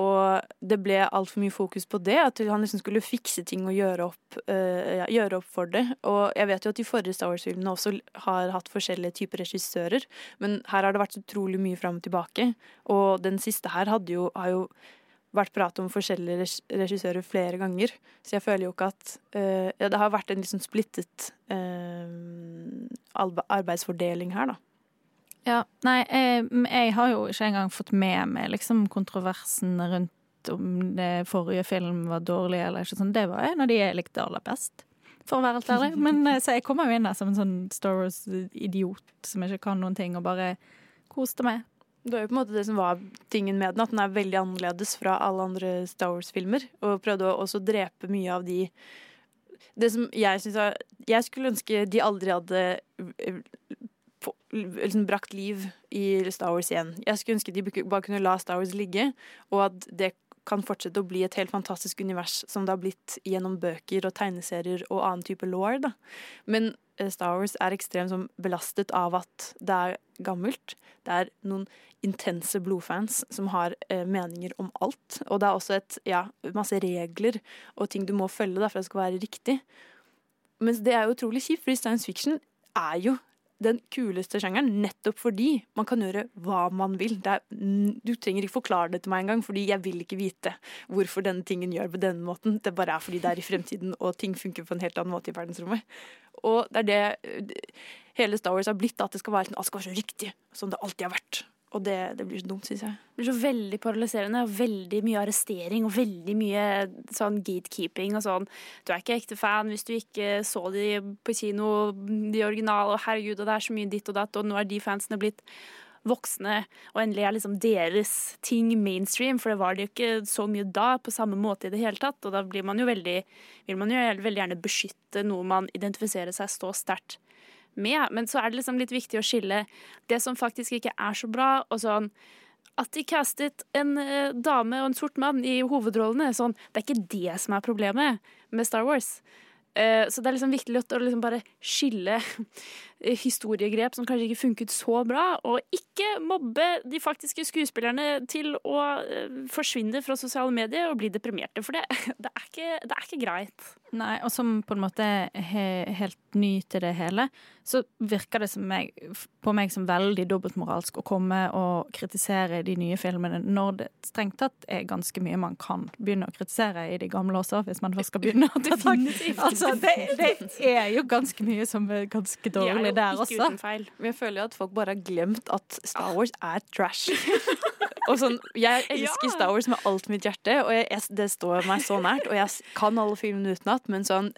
Og det ble altfor mye fokus på det, at han liksom skulle fikse ting og gjøre opp, eh, gjøre opp for det. Og jeg vet jo at de forrige Star Wars-filmene også har hatt forskjellige typer regissører, men her har det vært utrolig mye fram og tilbake. Og den siste her jo, har jo vært prat om forskjellige regissører flere ganger. Så jeg føler jo ikke at eh, Det har vært en liksom splittet uh, arbeidsfordeling her, da. Ja, nei, jeg, jeg, har jo ikke engang fått med meg liksom kontroversen rundt om det forrige film var dårlig eller ikke sånn. Det var en av de jeg likte aller best, for å være helt ærlig. Men eh, så jeg kommer jo inn der som en sånn Star Wars-idiot som ikke kan noen ting, og bare koste meg. Det var jo på en måte det som var tingen med den, at den er veldig annerledes fra alle andre Star Wars-filmer. Og prøvde å også drepe mye av de Det som jeg syns Jeg skulle ønske de aldri hadde liksom brakt liv i Star Wars igjen. Jeg skulle ønske de bare kunne la Star Wars ligge, og at det kan fortsette å bli et helt fantastisk univers som det har blitt gjennom bøker og tegneserier og annen type law. Men eh, Star Wars er ekstremt belastet av at det er gammelt. Det er noen intense blodfans som har eh, meninger om alt. Og det er også et, ja, masse regler og ting du må følge da, for at det skal være riktig. Mens det er jo utrolig kjipt, fordi science fiction er jo den kuleste sjangeren, nettopp fordi man kan gjøre hva man vil. Er, du trenger ikke forklare det til meg engang, fordi jeg vil ikke vite hvorfor denne tingen gjør på denne måten. Det bare er fordi det er i fremtiden, og ting funker på en helt annen måte i verdensrommet. Og det er det hele Star Wars har blitt, at det skal være, alt skal være så riktig som det alltid har vært. Og det, det, blir så dumt, syns jeg. Det blir så veldig paralyserende. og Veldig mye arrestering og veldig mye sånn gatekeeping og sånn. Du er ikke ekte fan hvis du ikke så de på kino, de originale, og herregud, og det er så mye ditt og datt, og nå er de fansene blitt voksne, og endelig er liksom deres ting mainstream, for det var det jo ikke så mye da på samme måte i det hele tatt. Og da blir man jo veldig, vil man jo veldig gjerne beskytte noe man identifiserer seg så sterkt med. Men så er det liksom litt viktig å skille det som faktisk ikke er så bra, og sånn at de castet en uh, dame og en sort mann i hovedrollene. Sånn, det er ikke det som er problemet med Star Wars. Uh, så det er liksom viktig å liksom bare skille historiegrep som kanskje ikke funket så bra, og ikke mobbe de faktiske skuespillerne til å uh, forsvinne fra sosiale medier og bli deprimerte. For det, det, er, ikke, det er ikke greit. Nei, og som på en måte er helt ny til det hele, så virker det meg, på meg som veldig dobbeltmoralsk å komme og kritisere de nye filmene, når det strengt tatt er ganske mye man kan begynne å kritisere i de gamle også, hvis man først skal begynne å ta tak. Altså, det, det, er jo ganske mye som er ganske dårlig der også. Men jeg føler jo at folk bare har glemt at Star Wars er trash. Og sånn, Jeg elsker ja. Star Wars med alt mitt hjerte, og jeg, jeg, det står meg så nært. Og jeg kan alle filmene utenat, men sånn,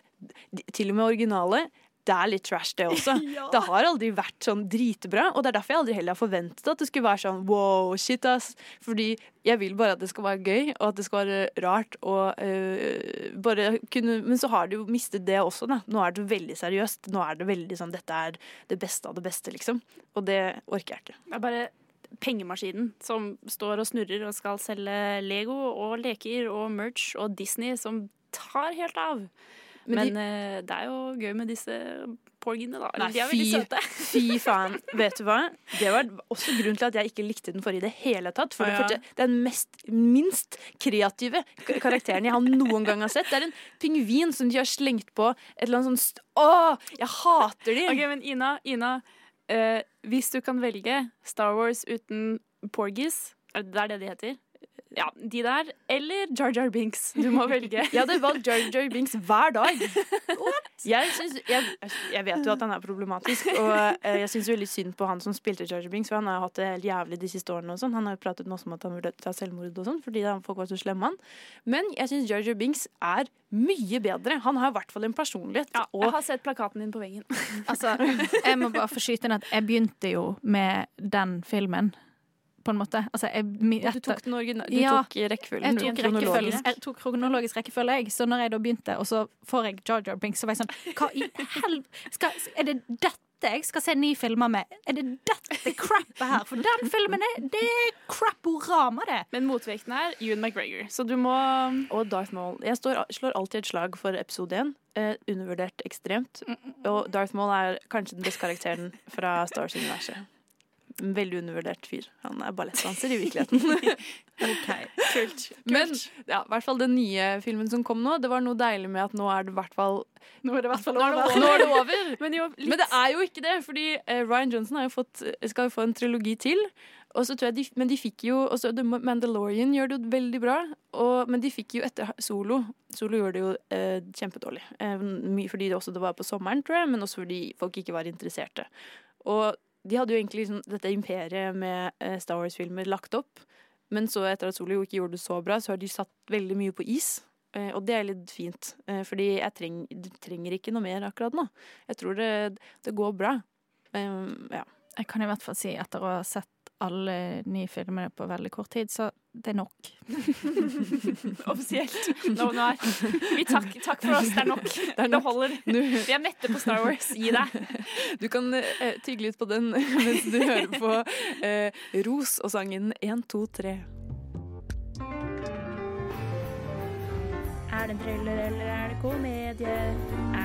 til og med originale det er litt trash, det også. Ja. Det har aldri vært sånn dritbra, og det er derfor jeg aldri heller har forventet at det skulle være sånn wow, shit, ass. Fordi jeg vil bare at det skal være gøy, og at det skal være rart og uh, bare kunne Men så har du jo mistet det også, da. Nå er det veldig seriøst. Nå er det veldig sånn dette er det beste av det beste, liksom. Og det orker jeg ikke. Det er bare pengemaskinen som står og snurrer og skal selge Lego og leker og merch og Disney som tar helt av. Men, de, uh, det er jo gøy med disse porgiene, da. Nei, de er veldig søte. Fy faen. Vet du hva? Det var også grunnen til at jeg ikke likte den forrige i det hele tatt. For ah, ja. det er den mest, minst kreative karakteren jeg har noen gang har sett. Det er en pingvin som de har slengt på et eller annet sånt Å, jeg hater de! Ok, men Ina, Ina Uh, hvis du kan velge Star Wars uten Porgies, det er det de heter? Ja, de der, eller Jar Jar Binks. Du må velge. jeg hadde valgt Jar Jar Binks hver dag. Jeg, synes, jeg, jeg, vet jo at han er problematisk, og uh, jeg syns veldig synd på han som spilte Jar Jar Binks, for han har hatt det helt jævlig de siste årene. og sånn. Han har jo pratet masse om at han burde ta selvmord og sånn, fordi folk var så slemme han. Men jeg syns Jar Jar Binks er mye bedre. Han har i hvert fall en personlighet. Ja, og... Jeg har sett plakaten din på veggen. altså, jeg må bare få skyte inn at jeg begynte jo med den filmen på en måte. Altså, jeg, etter, du tok den original, du ja, tok rekkefølgen? Jeg tok, rekkefølge, jeg tok kronologisk rekkefølge, jeg. Så når jeg da begynte, og så får jeg Jar Jar Binks, så var jeg sånn Hva i helvete Er det dette jeg skal se ni filmer med. Er det dette crappet her? For den filmen er, det er crapporama, det. Men motvekten er Ewan McGregor, så du må Og Darth Maul. Jeg står, slår alltid et slag for episode én. Eh, undervurdert ekstremt. Og Darth Maul er kanskje den beste karakteren fra Star Wars-universet. En Veldig undervurdert fyr. Han er ballettdanser i virkeligheten. Kult. Men ja, i hvert fall den nye filmen som kom nå, det var noe deilig med at nå er det i hvert fall Nå er det Nå er det over. Nå er det over. Men jo, Men det er jo ikke det, fordi eh, Ryan Johnson har jo fått, skal jo få en trilogi til. De, men de fikk jo også The Mandalorian gjør det jo veldig bra. Og, men de fikk jo etter Solo Solo gjorde det jo eh, kjempedårlig. Eh, fordi det også det var på sommeren, tror jeg, men også fordi folk ikke var interesserte. Og de hadde jo egentlig liksom dette imperiet med eh, Star Wars-filmer lagt opp. Men så etter at Solo ikke gjorde det så bra, så har de satt veldig mye på is. Eh, og det er litt fint, eh, fordi jeg treng, trenger ikke noe mer akkurat nå. Jeg tror det, det går bra. Um, ja. Jeg kan i hvert fall si etter å ha sett alle ni filmene på veldig kort tid, så det er nok. Offisielt. No, no, vi takk, takk for oss, det er nok. Det, holder. Vi er mette på Star Wars. Gi deg. Du kan eh, tygge litt på den mens du hører på eh, Ros og sangen 1, 2, 3. Er det en thriller eller er det komedie?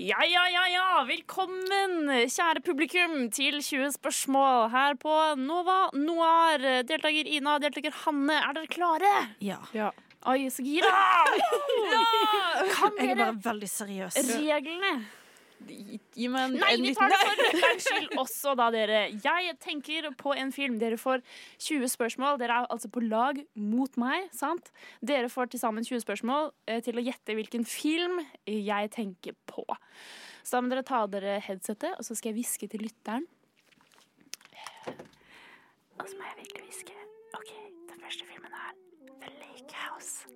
Ja, ja, ja, ja. Velkommen, kjære publikum, til 20 spørsmål her på Nova Noir. Deltaker Ina, deltaker Hanne, er dere klare? Ja. Oi, så gira! Ja! Kan Jeg er bare veldig seriøs. reglene? Gi meg en, Nei, en vi tar det for røkkerens skyld også, da, dere. Jeg tenker på en film. Dere får 20 spørsmål. Dere er altså på lag mot meg, sant? Dere får til sammen 20 spørsmål eh, til å gjette hvilken film jeg tenker på. Så da må dere ta av dere headsetet, og så skal jeg hviske til lytteren. Og så må jeg virkelig hviske. OK, den første filmen er The Lake House.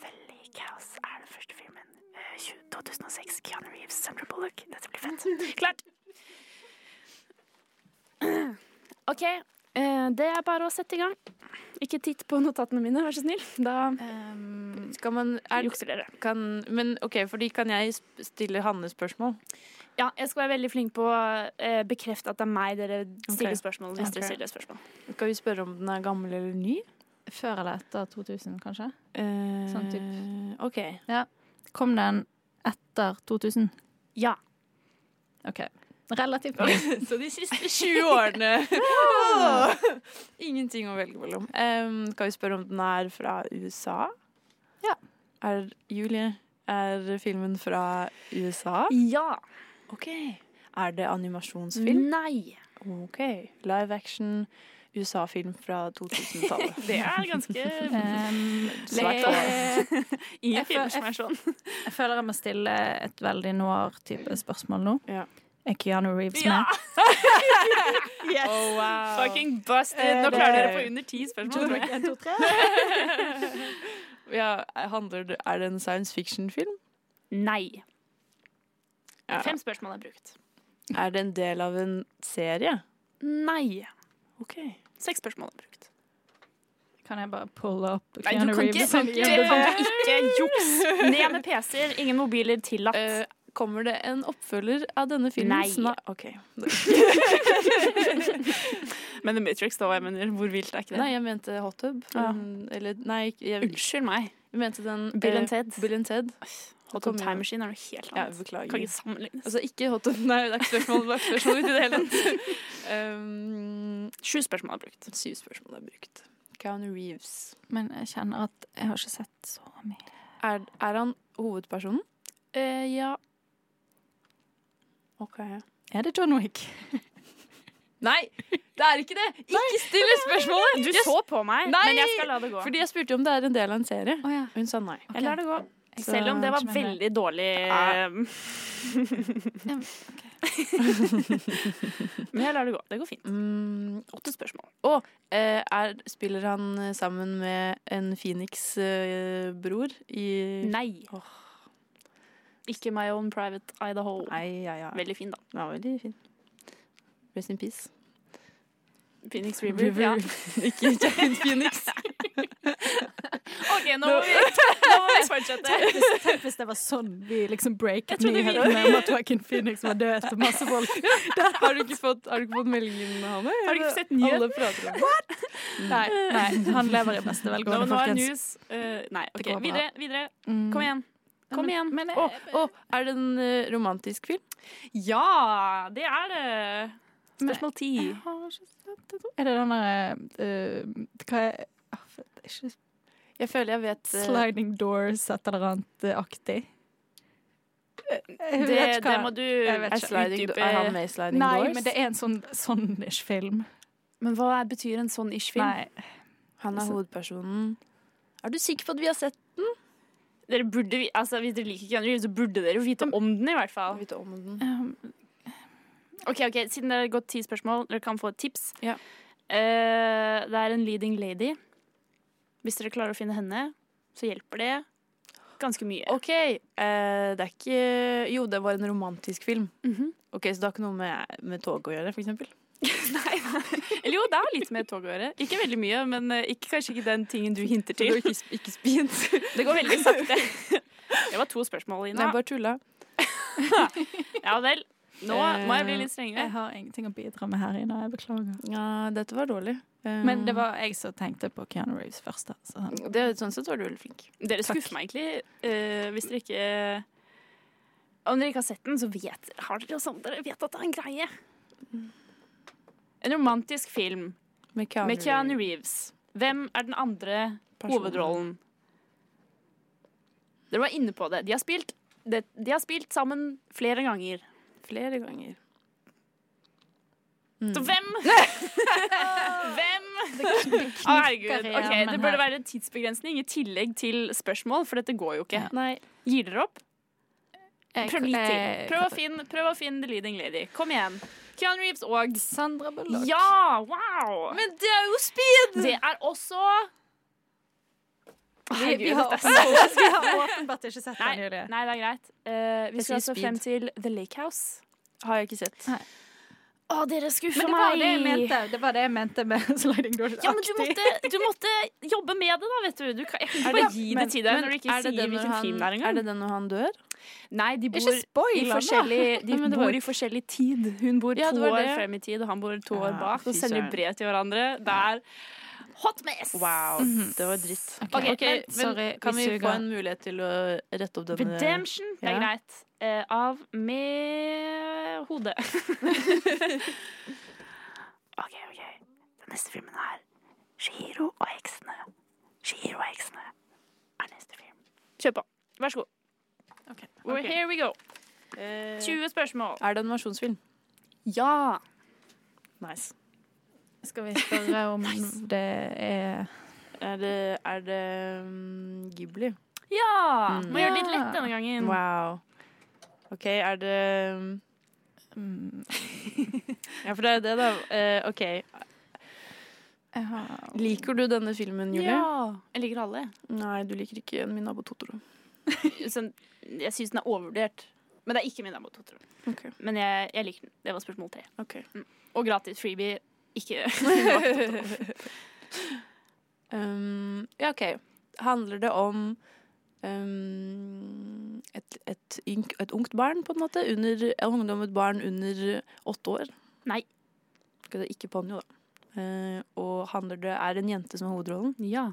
The Lake House er den første filmen. Eh, 20 2006. Keanu Reeves, Sandra Bullock. Dette blir fett. Klart! OK, eh, det er bare å sette i gang. Ikke titt på notatene mine, vær så snill. Da Skal man jukse dere. kan, Men OK, fordi kan jeg stille Hanne spørsmål? Ja, jeg skal være veldig flink på å eh, bekrefte at det er meg dere stiller spørsmål hvis okay. dere stiller spørsmål. Skal vi spørre om den er gammel eller ny? Før eller etter 2000, kanskje? Uh, Sånn typ. OK. Ja. Kom den etter 2000? Ja. OK. Relativt ny. Så de siste 20 årene Ingenting å velge mellom. Um, skal vi spørre om den er fra USA? Ja. Er, Julie, er filmen fra USA? Ja. OK. Er det animasjonsfilm? Nei. OK. Live action USA-film fra 2000-tallet. Det er ganske Um, Svært le- Ingen Jeg filmer som er sånn. jeg føler jeg må stille et veldig noir-type spørsmål nå. Ja. Er Keanu Reeves Ja! med? yes! Oh, wow. Fucking busted. Nå Er klarer dere på under ti spørsmål. tror jeg. ja, handler det, er det en science fiction-film? Nei. Ja. Fem spørsmål er brukt. Er det en del av en serie? Nei. OK. Seks spørsmål er brukt. Kan jeg bare pulle opp Nei, du Keanu kan Reeves? ikke, du kan ikke juks. Ned med PC-er, ingen mobiler tillatt. Uh, kommer det en oppfølger av denne filmen? Nei. Snart? OK. Men The Matrix, da, jeg mener, hvor vilt er ikke det? Nei, jeg mente Hot Tub. Ja. Mm, Eller nei, jeg, Unnskyld meg. jeg mente den Bill eh, and Ted. Bill and Ted. Hot Tub Time Machine er noe helt Ja, annet. beklager. kan ikke sammenlignes. Altså ikke Hot Tub, nei, det er ikke spørsmål, det er ikke spørsmål ut i det hele tatt. um, Sju spørsmål er brukt. syv spørsmål er brukt. Keanu Reeves. Men jeg kjenner at jeg har ikke sett så mye. Er, er han hovedpersonen? Uh, ja. OK. Er det John Wick? Nei, det er ikke det! Ikke still spørsmålet! Du så på meg, Nei! men jeg skal la det gå. Fordi jeg spurte om det er en del av en serie. Ja. Hun sa nei. Jeg lar det gå. Så- Selv om det var veldig dårlig Ja. eh, Men jeg lar det gå. Det går fint. Mm, Åtte spørsmål. Å, eh, er, spiller han eh, sammen med en Phoenix-bror i Nei. Ikke My Own Private Idaho. Nei, ja, ja. Veldig fin, da. Ja, veldig fin. Rest in peace. Phoenix River. Ja. Ikke Giant Phoenix. OK, nå må vi, nå må. Tenk hvis, tenk hvis det var sånn vi liksom breaket Jeg nyhetene om at Joaquin Phoenix var død etter masse folk. har, du ikke fått, har du ikke fått meldingen, Har du ikke sett nyheten? Nei, nei, han lever i beste velgående, nå er folkens. news eh, Nei, OK. Videre. videre. Mm. Kom igjen. Kom igjen. Men, men, oh, oh, er det en eh, romantisk film? Ja, det er det. Spørsmål ti. Er det den derre uh, Hva er ah, det er ikke Jeg føler jeg vet uh, Sliding doors, et eller annet eh? Jeg Det, det må du er, sliding, er han med i Sliding Nei, Doors? men det er en sånn sånn-ish film. Men hva betyr en sånn ish-film? Han er hovedpersonen. Er du sikker på at vi har sett den? Dere burde, vi- altså, hvis dere liker Keanu Reeves, så burde dere jo vite om den, i hvert fall. Vite om den? Um, Ok, ok, Siden det har gått ti spørsmål, dere kan få et tips. Ja. Uh, det er en leading lady. Hvis dere klarer å finne henne, så hjelper det ganske mye. OK. eh, det er ikke Jo, det var en romantisk film. Mhm. Ok, Så det har ikke noe med, med tog å gjøre, for eksempel? Nei, Eller jo, det har litt med tog å gjøre. Ikke veldig mye, men eh, ikke, kanskje ikke den tingen du hinter til. Ikke, ikke spint. Det går veldig sakte. Det var to spørsmål, Ina. Nei, bare tulla. Ja vel. Nå må jeg bli litt strengere. Jeg har ingenting å bidra med her inne, jeg beklager. Ja, dette var dårlig. Eh, Men det var jeg som tenkte på Keanu Reeves først. Da, så. det, Sånn sett var du veldig flink. Dere skuffer meg egentlig. eh, hvis dere ikke Om dere ikke har sett den, så vet har dere, sånn, dere vet at det er en greie. En romantisk film Med Keanu, med Keanu Reeves. Hvem er den andre Personen. hovedrollen? Dere var inne på det. De har spilt, det, de har spilt sammen flere ganger. Flere ganger. Så hvem? hvem? Å, herregud. Ok, det burde være en tidsbegrensning i tillegg til spørsmål, for dette går jo ikke. Nei. Gir dere opp? Prøv litt til. Prøv å finne, prøv å finne The Leading Lady. Kom igjen. Keanu Reeves og Sandra Bullock. Ja! Wow! Men det er jo speed! Det er også Herregud, vi, har åpenbart, ikke sett Nei, den, Julie. nei, det er greit. Uh, vi skal altså frem til The Lake House. Har jeg ikke sett. Nei. Å, dere skuffer Men det var meg! mente. Det var det jeg mente med sliding doors. Ja, men du måtte, du måtte jobbe med det, da, vet du. du kan, jeg kan ikke bare gi det til deg når du ikke er det sier hvilken han, film det er Er det den når han dør? Nei, de bor, i forskjellig, de Men bor var i forskjellig tid. Hun bor Ja, to år frem i tid, og han bor to år bak. Og sender brev til hverandre. Der er hot mess! Wow, det var dritt. Ok, okay, okay men sorry, kan vi vi få en mulighet til å rette opp denne Redemption, det er Ja. greit. Uh, av med hodet. OK, OK. Den neste filmen er Shihiro og heksene. Shihiro og heksene er neste film. Kjør på. Vær så god. Well, Ok. Here we go. Eh, 20 spørsmål. Er det en versjonsfilm? Ja. Nice. Skal vi spørre om det er Er det, er det um, Ghibli? Ja! Mm. Må gjøre det litt lett denne gangen. Wow. OK, er det um, mm, Ja, for det er det, da. Uh, OK. har, Liker du denne filmen, Julie? Ja. Jeg liker alle. Nei, du liker ikke Min nabo Totoro. Jeg syns den er overvurdert. Men det er ikke min nabo Totoro. Okay. Men jeg, jeg liker den. Det var spørsmål tre. Ok. Og gratis freebie. Ikke Um, ja, OK. Handler det om um, et, et, et ungt barn, på en måte? Under, ungdom, et barn under åtte år? Nei. Ikke Ponyo, da. Uh, og handler det Er det en jente som har hovedrollen? Ja.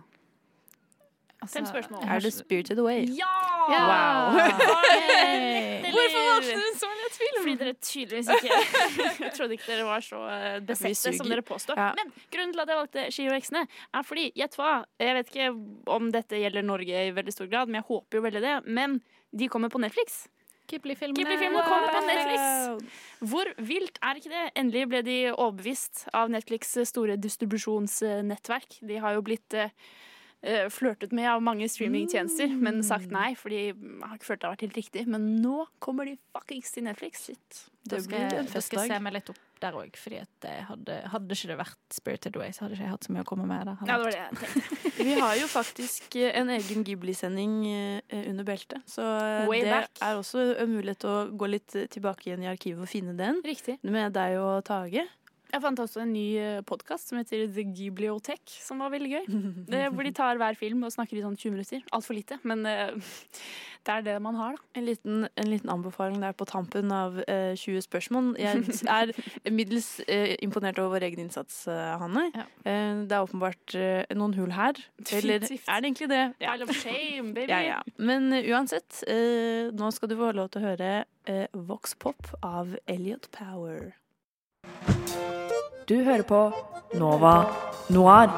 Altså, Fem spørsmål. Er det Spirited Away? Ja! Wow. Yay! Hvorfor valgte du en så lett film? Fordi dere tydeligvis ikke Jeg trodde ikke dere var så eh, besette som dere påstår. Ja. Men grunnen til at jeg valgte Ski og heksene, er fordi, gjett hva, jeg vet ikke om dette gjelder Norge i veldig stor grad, men jeg håper jo veldig det. Men de kommer på Netflix. Ghibli-filmene. Kommer på Netflix. Hvor vilt er ikke det? Endelig ble de overbevist av Netflix' store distribusjonsnettverk. De har jo blitt eh, flørtet med av mange streamingtjenester, men sagt nei fordi jeg har ikke følt det har vært helt riktig. Men nå kommer de fuckings til Netflix. Da Det skal, blir en da jeg se meg litt opp der òg, fordi hadde, hadde ikke det vært Spirited Away, så hadde ikke jeg hatt så mye å komme med der. Ja, det var det jeg tenkte. Vi har jo faktisk eh, en egen Ghibli-sending eh, under beltet, så eh, Way det back. er også en mulighet å gå litt eh, tilbake igjen i arkivet og finne den. Riktig. Med deg og Tage. Jeg fant også en ny podkast som heter The Gibliotek, som var veldig gøy. Det, hvor de tar hver film og snakker i sånn 20 minutter. Altfor lite, men uh, det er det man har, da. En liten, en liten anbefaling der på tampen av uh, 20 spørsmål. Jeg er middels uh, imponert over vår egen innsats, eh, Hanne. Eh, det er åpenbart eh, noen hull her. Eller Definitivt. er det egentlig det? Pile of shame, baby. Ja, ja. Men eh, uansett, eh, nå skal du få lov til å høre eh, Vox Pop av Elliot Power. Du hører på Nova Noir.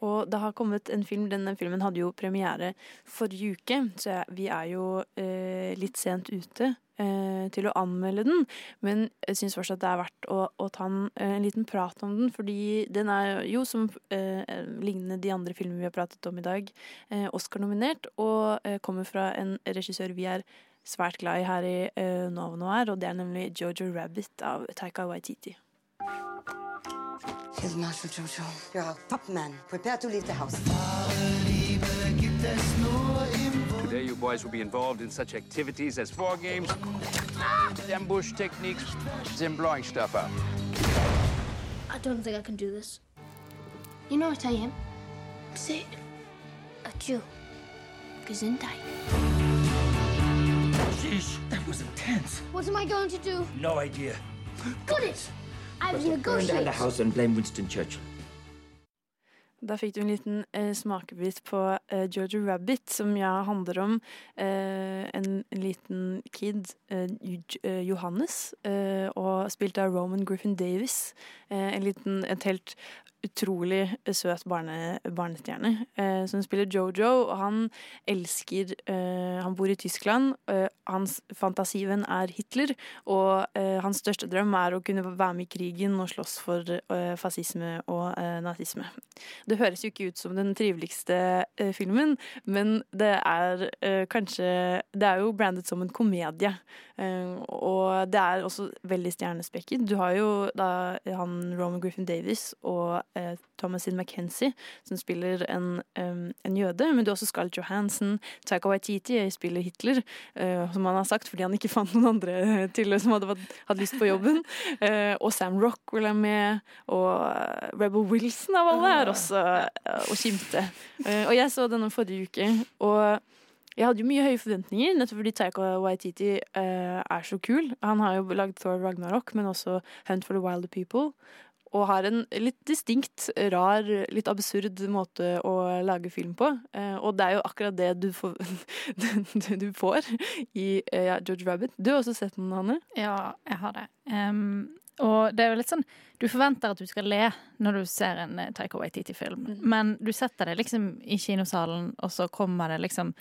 Og det har kommet en film. Denne filmen hadde jo premiere forrige uke, så vi er jo eh, litt sent ute eh, til å anmelde den. Men jeg syns fortsatt det er verdt å, å ta en, eh, en liten prat om den, fordi den er jo, som eh, lignende de andre filmene vi har pratet om i dag, eh, Oscar-nominert, og eh, kommer fra en regissør vi er svært glad i her i uh, Novo Noir, og det er nemlig Jojo Rabbit av Taika Waititi. Here's Marshal Jojo. You're our top man. Prepare to leave the house. Today, you boys will be involved in such activities as war games, ambush techniques, and blowing stuff up. I don't think I can do this. You know what I am? Say. A Jew. Gesundheit. Sheesh, that was intense. What am I going to do? No idea. Got it! I was Burn down the house and blame Winston Churchill. Da fikk du en liten eh, smakebit på eh, Georgia Rabbit, som ja handler om eh, en liten kid, eh, eh, Johannes, eh, og spilt av Roman Griffin Davis. Eh, en liten, et helt utrolig søt barne, barnestjerne eh, som spiller Jojo. Og han elsker eh, Han bor i Tyskland. Eh, hans fantasivenn er Hitler. Og eh, hans største drøm er å kunne være med i krigen og slåss for eh, fascisme og eh, nazisme. Det høres jo ikke ut som den triveligste filmen, men det er kanskje Det er jo brandet som en komedie. Og det er også veldig stjernespekket. Du har jo da han Roman Griffin Davis og eh, Thomasin McKenzie som spiller en, um, en jøde, men du har også Scarlett Johansson, Taika Waititi spiller Hitler, uh, som han har sagt fordi han ikke fant noen andre til som hadde hadde lyst på jobben. Uh, og Sam Rockwell er med, og eh, Rebel Wilson av alle er også uh, å kimte. Eh, og jeg så denne forrige uke, og jeg hadde jo mye høye forventninger, nettopp fordi Taika Waititi eh, er så kul. Han har jo lagd Thor Ragnarok, men også Hunt for the Wilder People. Og har en litt distinkt, rar, litt absurd måte å lage film på. Eh, og det er jo akkurat det du får, du får i eh, ja, George Rabbit. Du har også sett den, Hanne? Ja, jeg har det. Um, og det er jo litt sånn Du forventer at du skal le når du ser en «Take Taika Waititi-film, men du setter deg liksom i kinosalen, og så kommer det liksom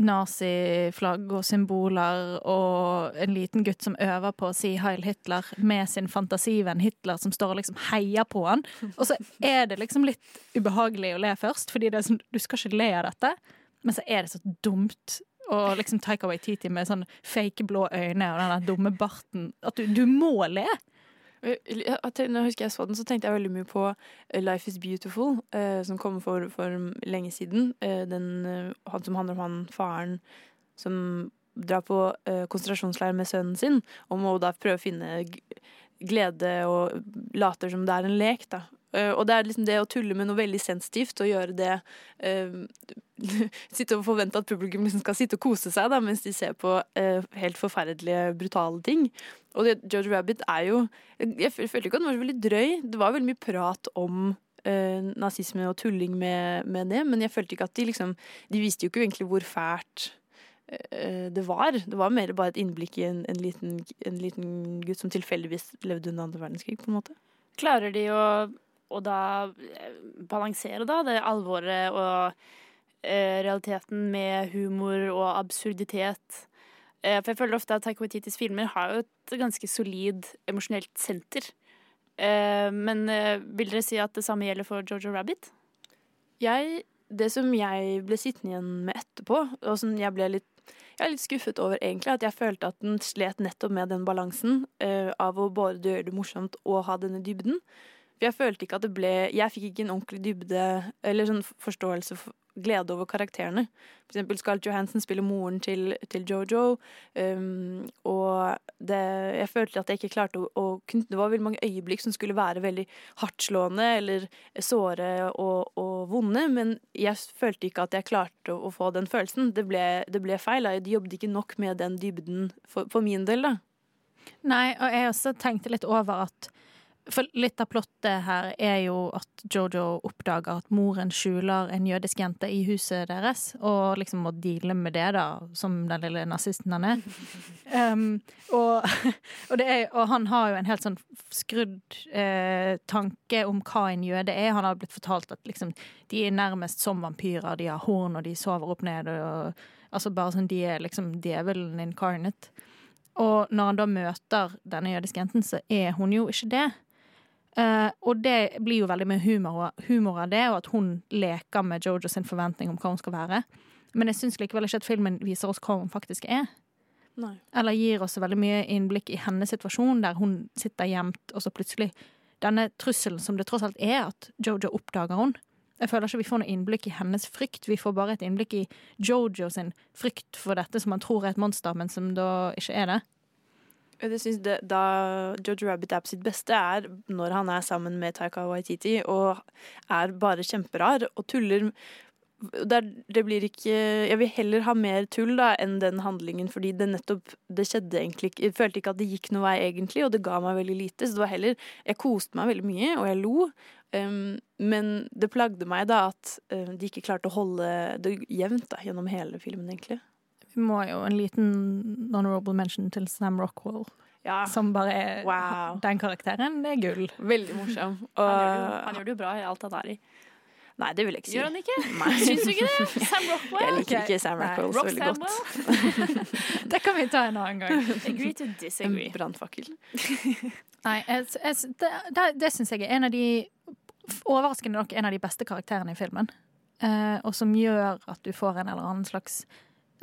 naziflagg og symboler og en liten gutt som øver på å si Heil Hitler med sin fantasivenn Hitler som står og liksom heier på han. Og så er det liksom litt ubehagelig å le først, fordi sånn, du skal ikke le av dette, men så er det så dumt. Og liksom Taika Waititi med sånn fake blå øyne og den dumme barten. At du, du må le. Eh, når jeg husker jeg så den, så tenkte jeg veldig mye på eh, Life Is Beautiful, eh, som kom for, for lenge siden. Eh, den eh, han som handler om han faren som drar på eh, konsentrasjonsleir med sønnen sin, og må da prøve å finne glede og later som det er en lek, da. Eh, og det er liksom det å tulle med noe veldig sensitivt og gjøre det eh, Sitte og forvente at publikum liksom skal sitte og kose seg da, mens de ser på eh, helt forferdelige, brutale ting. Og det, George Rabbit er jo Jeg, følte ikke at den var så veldig drøy. Det var veldig mye prat om eh, nazisme og tulling med, med det, men jeg følte ikke at de liksom De viste jo ikke egentlig hvor fælt det var. Det var mer bare et innblikk i en, en, liten, en liten gutt som tilfeldigvis levde under andre verdenskrig, på en måte. Klarer de å, å da eh, balansere da det alvoret og eh, realiteten med humor og absurditet? Eh, for jeg føler ofte at Taika Waititis filmer har jo et ganske solid emosjonelt senter. Eh, men eh, vil dere si at det samme gjelder for Jojo Rabbit? Jeg, det som jeg ble sittende igjen med etterpå, og som jeg ble litt jeg er litt skuffet over, egentlig, at jeg følte at den slet nettopp med den balansen uh, av å både gjøre det morsomt og ha denne dybden. Jeg følte ikke at det ble Jeg fikk ikke en ordentlig dybde, eller sånn forståelse, for, glede over karakterene. For eksempel Scarlett Johansen spiller moren til, til Jojo, um, og det, jeg følte at jeg ikke klarte å, å Det var veldig mange øyeblikk som skulle være veldig hardtslående eller såre og, og vonde, men jeg følte ikke at jeg klarte å, å få den følelsen. Det ble, det ble feil. De jobbet ikke nok med den dybden for, for min del, da. Nei, og jeg også tenkte litt over at For litt av plottet her er jo at Jojo oppdager at moren skjuler en jødisk jente i huset deres, og liksom må deale med det, da, som den lille nazisten han er. Um, og, og, det er, og han har jo en helt sånn skrudd eh, tanke om hva en jøde er. Han har blitt fortalt at liksom, de er nærmest som vampyrer. De har horn, og de sover opp ned. Og, altså bare sånn, De er liksom djevelen incarnate. Og når han da møter denne jødiske jenten, så er hun jo ikke det. Uh, og det blir jo veldig mye humor, humor, av det, og at hun leker med Jojo sin forventning om hva hun skal være. Men jeg syns likevel ikke at filmen viser oss hva hun faktisk er. Nei. Eller gir oss veldig mye innblikk i hennes situasjon, der hun sitter gjemt, og så plutselig Denne trusselen som det tross alt er at Jojo oppdager hun. Jeg føler ikke vi får noe innblikk i hennes frykt. Vi får bare et innblikk i Jojo sin frykt for dette som han tror er et monster, men som da ikke er det. Jeg synes det, Da George Rabbit er på sitt beste, er når han er sammen med Taika Waititi og er bare kjemperar og tuller. Der, det blir ikke Jeg vil heller ha mer tull da enn den handlingen, fordi det nettopp Det skjedde egentlig ikke Jeg følte ikke at det gikk noe vei, egentlig, og det ga meg veldig lite. Så det var heller Jeg koste meg veldig mye, og jeg lo. Um, men det plagde meg da at uh, de ikke klarte å holde det jevnt da, gjennom hele filmen, egentlig. Vi må jo en liten honorable mention til Sam Rockwell. Ja. Som bare er wow. Den karakteren, det er gull. Veldig morsom. Og, han, gjør det, jo bra i alt han er i. Nei, det vil jeg ikke si. Gjør han ikke? Nei. Syns du ikke det? Sam Rockwell? Jeg liker ikke Sam Rockwell så veldig godt. det kan vi ta en annen gang. Agree to disagree. En brannfakkel. Nei, jeg, jeg, det, det, det syns jeg er en av de Overraskende nok en av de beste karakterene i filmen. Uh, og som gjør at du får en eller annen slags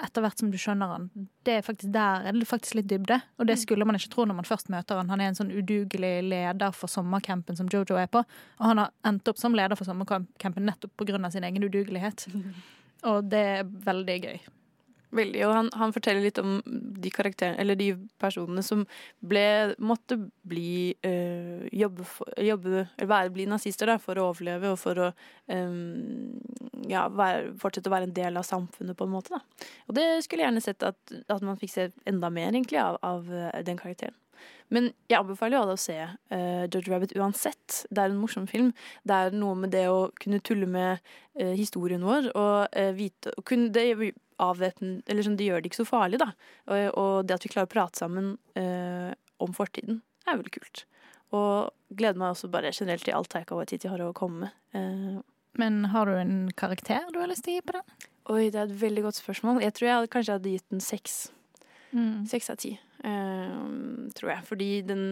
etter hvert som du skjønner han, det er faktisk der er det faktisk litt dybde. Og det skulle man ikke tro når man først møter han. Han er en sånn udugelig leder for sommercampen som Jojo er på. Og han har endt opp som leder for sommercampen nettopp pga. sin egen udugelighet. Og det er veldig gøy. Veldig, og han, han, forteller litt om de karakterene, eller de personene som ble, måtte bli øh, jobbe, for, jobbe eller være, bli nazister da, for å overleve og for å øh, ja, være, fortsette å være en del av samfunnet, på en måte. Da. Og det skulle jeg gjerne sett at, at man fikk se enda mer, egentlig, av, av den karakteren. Men jeg anbefaler jo alle å se uh, George Rabbit uansett. Det er en morsom film. Det er noe med det å kunne tulle med uh, historien vår og uh, vite og kunne, det, avvæpne Eller sånn, det gjør det ikke så farlig, da. Og, og det at vi klarer å prate sammen om fortiden, er veldig kult. Og gleder meg også bare generelt til alt Taika Waititi har å komme med. Men har du en karakter du har lyst til å gi på den? Oi, det er et veldig godt spørsmål. Jeg tror jeg hadde, kanskje hadde gitt den seks. Mm. Seks av ti. Uh, tror jeg. Fordi den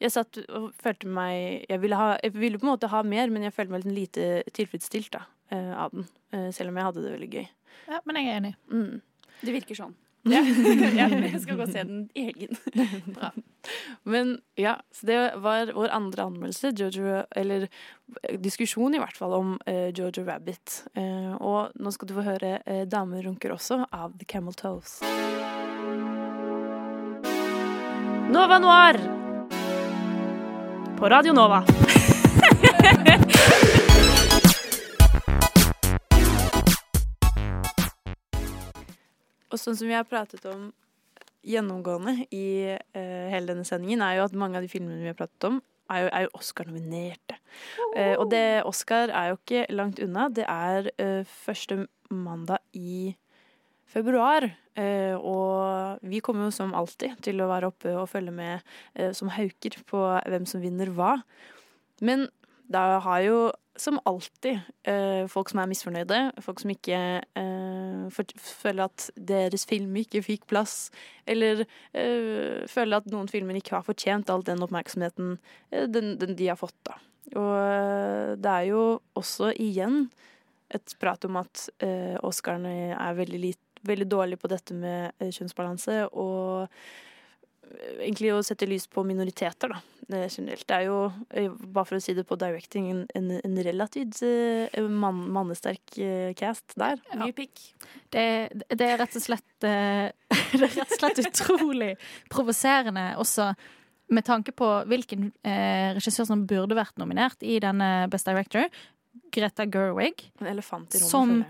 Jeg satt og følte meg jeg ville, ha, jeg ville, på en måte ha mer, men jeg følte meg litt lite tilfredsstilt da, uh, av den. Uh, selv om jeg hadde det veldig gøy. Ja, Men jeg er enig. Mm. Det virker sånn. Ja. jeg skal gå og se den i helgen. Bra. Men ja, så det var vår andre anmeldelse, Jojo, eller diskusjon i hvert fall, om Jojo Rabbit. og nå skal du få høre Damer runker også, av The Camel Toes. Nova Noir på Radio Nova. Og sånn som vi har pratet om gjennomgående i uh, hele denne sendingen, er jo at mange av de filmene vi har pratet om, er jo, jo Oscar-nominerte. Uh, og det Oscar er jo ikke langt unna. Det er uh, første mandag i februar. Og vi kommer jo som alltid til å være oppe og følge med som hauker på hvem som vinner hva. Men Da har jo som alltid eh, folk som er misfornøyde, folk som ikke eh, føler at deres film ikke fikk plass, eller eh, føler at noen filmer ikke har fortjent all den oppmerksomheten den, den de har fått, da. Og det er jo også igjen et prat om at Oscarene er veldig, lit, veldig dårlige på dette med kjønnsbalanse, og egentlig å sette lys på minoriteter, da, eh, generelt. Det er jo, eh, bare for å si det på directing, en, en, relativt man, mannesterk eh, cast der. Mye pikk. Det, det er rett og slett eh, Det er rett og slett utrolig provoserende også med tanke på hvilken eh, regissør som burde vært nominert i denne Best Director. Greta Gerwig. En elefant i rommet, Som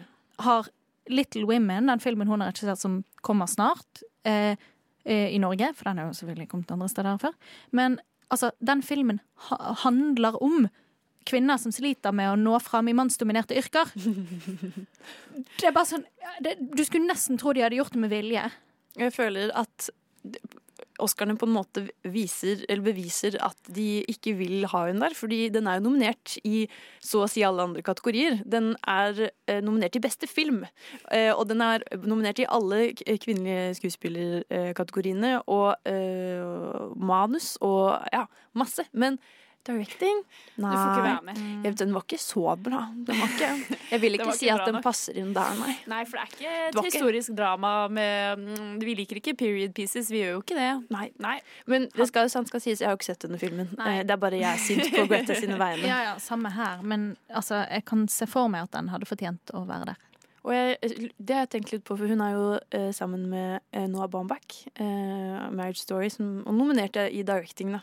har Little Women, den filmen hun har regissert som kommer snart eh, eh, i Norge. For den har jo selvfølgelig kommet andre steder før. Men altså, den filmen ha handler om kvinner som sliter med å nå fram i mannsdominerte yrker. Det er bare sånn det, Du skulle nesten tro de hadde gjort det med vilje. Jeg føler at Oscarene på en måte viser, beviser at de ikke vil ha hun der. Fordi den er jo nominert i så å si alle andre kategorier. Den er eh, nominert i beste film. Eh, og den er nominert i alle kvinnelige skuespillerkategoriene. Og eh, manus og ja, masse. Men directing Nei. får ikke være med. Jeg den var ikke så bra. Den var ikke, jeg vil ikke si at den nok. passer inn der, nei. Nei, for det er ikke Det et historisk ikke- drama med mm, Vi liker ikke period pieces. Vi gjør jo ikke det. Nei. Nei. Men det skal, sant skal sies, jeg har jo ikke sett denne filmen. Nei. Eh, Det er bare jeg er sint på Greta sine vegne. Ja, ja, Samme her. Men altså, jeg kan se for meg at den hadde fortjent å være der. Og jeg, det har jeg tenkt litt på, for hun er jo eh, sammen med eh, Noah Baumbach, eh, Marriage Story, som, og nominerte i directing. da.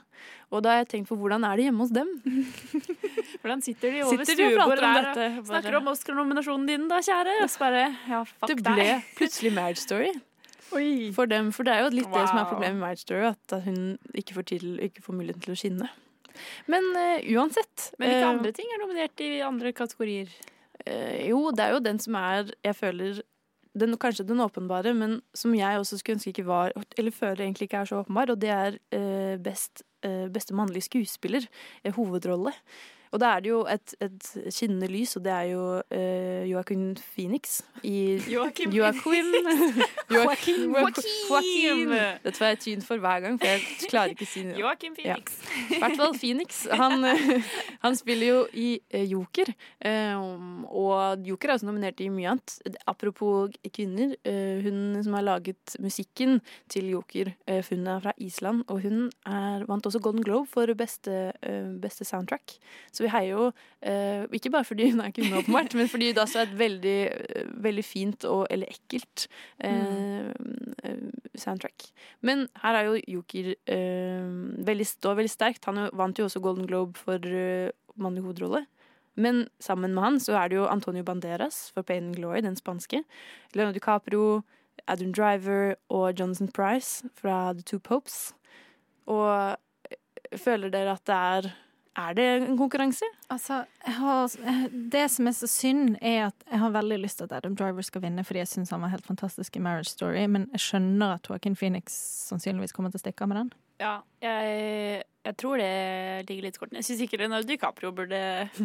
Og da har jeg tenkt på hvordan er det hjemme hos dem? Hvordan sitter de over stuebordet der dette? og snakker om Oscar-nominasjonen din, da, kjære? Bare Ja, Det ble deg. plutselig Marriage Story. For dem, for det er jo litt det som er problemet med Marriage Story, at hun ikke får, til, ikke får muligheten til å skinne. Men eh, uansett Men hvilke eh, andre ting er nominert i andre kategorier? Eh, jo, det er jo den som er Jeg føler den, Kanskje den åpenbare, men som jeg også skulle ønske ikke var Eller føler egentlig ikke er så åpenbar, og det er eh, best, eh, beste mannlige skuespiller. Eh, hovedrolle. Og da er det jo et, et skinnende lys, og det er jo uh, Joaquin Phoenix i Joaquin Joaquin. Joaquin. Joaquin. Dette får jeg tyn for hver gang, for jeg klarer ikke å si Joaquin Phoenix. I hvert fall Phoenix. Han, eh, han spiller jo i eh, Joker, um, og Joker er også nominert i mye annet. Apropos kvinner, uh, hun som har laget musikken til Joker, uh, hun er fra Island, og hun er, vant også Golden Globe for beste, beste soundtrack. Så vi heier jo, eh, ikke bare fordi hun er kvinne, åpenbart, men fordi det også er et veldig, veldig fint og eller ekkelt eh, soundtrack. Men her er jo Joker eh, veldig, står veldig sterkt. Han vant jo også Golden Globe for mannlig hovedrolle. Men sammen med han så er det jo Antonio Banderas for Pain and Glory, den spanske. Leonardo DiCaprio, Adam Driver og Jonathan Price fra The Two Popes. Og føler dere at det er Er det en konkurranse? Altså, har, det som er så synd, er at jeg har veldig lyst til at Adam Driver skal vinne, fordi jeg syns han var helt fantastisk i Marriage Story, men jeg skjønner at Joaquin Phoenix sannsynligvis kommer til å stikke av med den. Ja, jeg, jeg tror det ligger litt i kortene. Jeg syns ikke Leonardo DiCaprio burde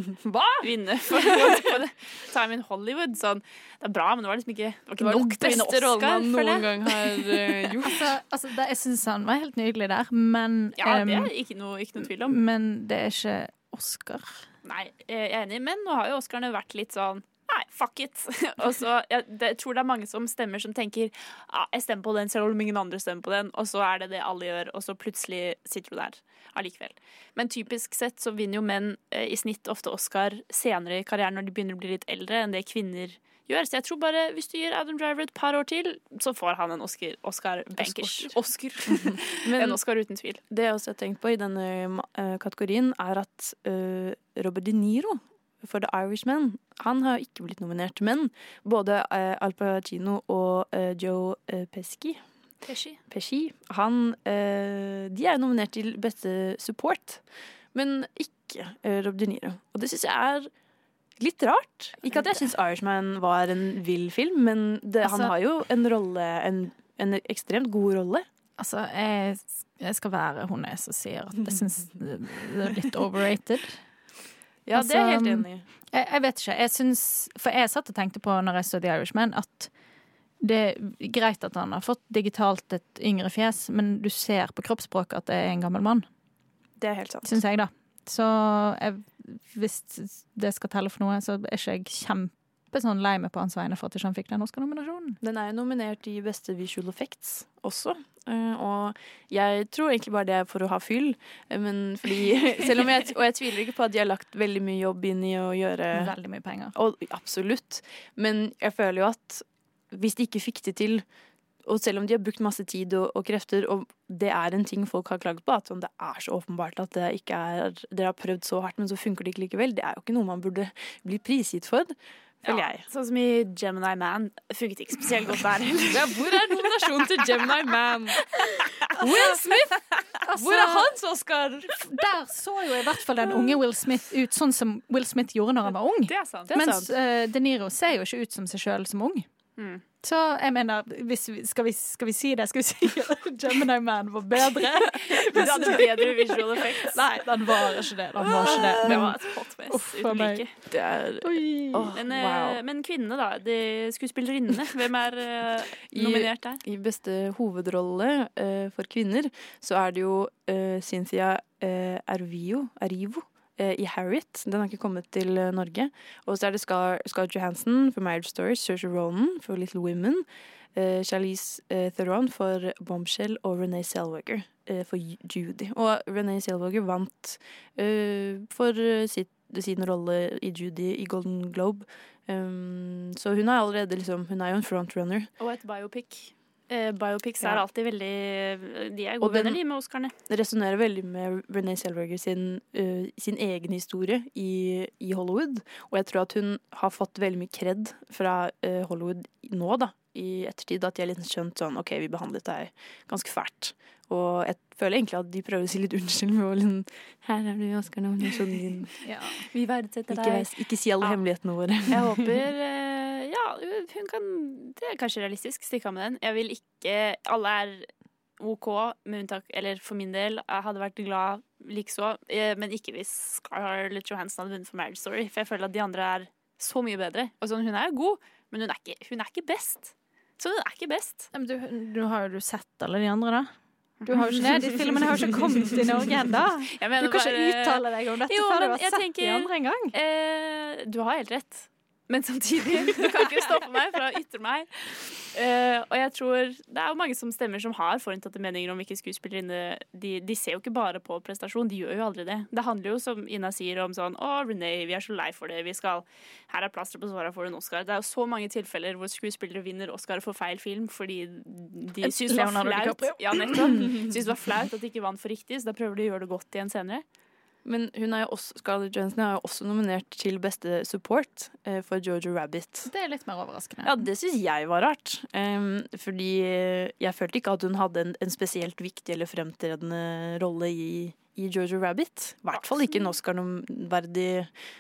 vinne for Once Time in Hollywood. Sånn, det er bra, men det var liksom ikke, det var ikke Det var nok til å vinne beste rollen han noen noen gang har eh, gjort. Altså, altså det, jeg syns han var helt nydelig der, men Ja, det er ikke noe, ikke noe tvil om. Men det er ikke Oscar. Nei, jeg er enig, men nå har jo Oscarene vært litt sånn Nei, fuck it. og så, jeg, det, jeg tror det er mange som stemmer som tenker ja, jeg stemmer på den selv om ingen andre stemmer på den, og så er det det alle gjør, og så plutselig sitter du der allikevel. Men typisk sett så vinner jo menn eh, i snitt ofte Oscar senere i karrieren når de begynner å bli litt eldre enn det kvinner gjør. Så jeg tror bare hvis du gir Adam Driver et par år til, så får han en Oscar. Oscar bankers. Oscar. Men en Oscar uten tvil. Det jeg også har tenkt på i denne uh, kategorien, er at uh, Robert De Niro for The Irishman, han har ikke blitt nominert. Men både eh, Al Pacino og eh, Joe eh, Pesci Pesci. Pesci, han eh, De er nominert til beste support, men ikke eh, Rob De Niro. Og det syns jeg er litt rart. Ikke at jeg syns Irishman var en vill film, men det, han Altså- har jo en rolle, en, en ekstremt god rolle. Altså, jeg, jeg skal være hun jeg som sier at jeg syns det er litt overrated. Ja, det er jeg helt enig i. Jeg, jeg vet ikke. Jeg syns For jeg satt og tenkte på når jeg så The Irishman, at det er greit at han har fått digitalt et yngre fjes, men du ser på kroppsspråket at det er en gammel mann. Det er helt sant. Syns jeg, da. Så jeg, hvis det skal telle for noe, så er ikke jeg kjempe sånn lei meg på hans vegne for at ikke han fikk den Oscar-nominasjonen. Den er jo nominert i beste visual effects også. Eh, og jeg tror egentlig bare det er for å ha fyll. eh, Men fordi, selv om jeg, og jeg tviler ikke på at de har lagt veldig mye jobb inn i å gjøre Veldig mye penger. Og, absolutt. Men jeg føler jo at hvis de ikke fikk det til og selv om de har brukt masse tid og, og krefter, og det er en ting folk har klaget på, at sånn, det er så åpenbart at det ikke er Dere har prøvd så hardt, men så funker det ikke likevel. Det er jo ikke noe man burde bli prisgitt for, føler jeg. Sånn som i Gemini Man. Funket ikke spesielt godt der heller. Ja, hvor er nominasjonen til Gemini Man? Will Smith! Hvor er hans Oscar? Der så jo i hvert fall den unge Will Smith ut sånn som Will Smith gjorde når han var ung. Det er sant. Mens sant. eh, De Niro ser jo ikke ut som seg sjøl som ung. Mm. Så jeg mener, hvis vi, skal, vi, skal vi si det? Skal vi si at Gemini Man var bedre? Den hadde bedre visual effects. Nei, den var ikke det. Den var ikke det. Det var et hot mess Uff, uten like. Det er Åh, Men, eh, wow. men kvinnene, da. De skuespillerinnene. Hvem er uh, nominert der? I beste hovedrolle uh, for kvinner så er det jo uh, Cynthia Ervio, Arrivo i Harriet. Den har ikke kommet til eh, Norge. Og så er det Scar Scar Johansson for Marriage Story, Saoirse Ronan for Little Women, uh, Charlize eh, Theron for Bombshell og Renee Selvager uh, for Judy. Og Renee Selvager vant uh, for eh, sitt, sin rolle i Judy i Golden Globe. Um, så hun er allerede liksom Hun er jo en frontrunner. Og et biopic. Eh, biopics Ja. er alltid veldig De er gode venner, de, med Oscarene. Det resonnerer veldig med Renee Zellweger sin, uh, sin egen historie i, i Hollywood. Og jeg tror at hun har fått veldig mye kred fra uh, Hollywood nå, da, i ettertid. At de har liksom skjønt sånn OK, vi behandlet deg ganske fælt. Og jeg føler egentlig at de prøver å si litt unnskyld med å liksom Her er du, Oscar-nominasjonen din. Ja. Vi verdsetter Ikke, deg. ikke si alle hemmelighetene våre. Jeg håper eh, Ja, hun kan Det er kanskje realistisk. Stikke av med den. Jeg vil ikke Alle er OK, med unntak Eller for min del. Jeg hadde vært glad likeså. eh, Men ikke hvis Scarlett Johansson hadde vunnet for Marriage Story. For jeg føler at de andre er så mye bedre. Og sånn, hun er jo god, men hun er ikke, hun er ikke best. Så hun er ikke best. Men du, du har jo du sett alle de andre, da? Du har jo ikke det. De filmene har jo ikke kommet til Norge ennå. Du kan ikke uttale deg om dette Jo, før du har sett tenker- de andre en gang. Eh, du har helt rett. Men samtidig, du kan ikke stoppe meg fra å ytre meg. Uh, og jeg tror det er jo mange som stemmer som har forutinntatte meninger om hvilke skuespillerinne de, de ser jo ikke bare på prestasjon, de gjør jo aldri det. Det handler jo, som Ina sier, om sånn Å, Renee, vi er så lei for det. Vi skal Her er plasteret på såra, du en Oscar. Det er jo så mange tilfeller hvor skuespillere vinner Oscar for feil film fordi de syns det var flaut. Ja, nettopp. Syns det var flaut at de ikke vant for riktig, så da prøver de å gjøre det godt igjen senere. Men hun er jo også, Scarlett Johansson er jo også nominert til beste support eh, for Jojo Rabbit. Det er litt mer overraskende. Ja, det syns jeg var rart. Um, fordi jeg følte ikke at hun hadde en, en spesielt viktig eller fremtredende rolle i, i Jojo Rabbit. I hvert fall ikke en Oscar-verdig,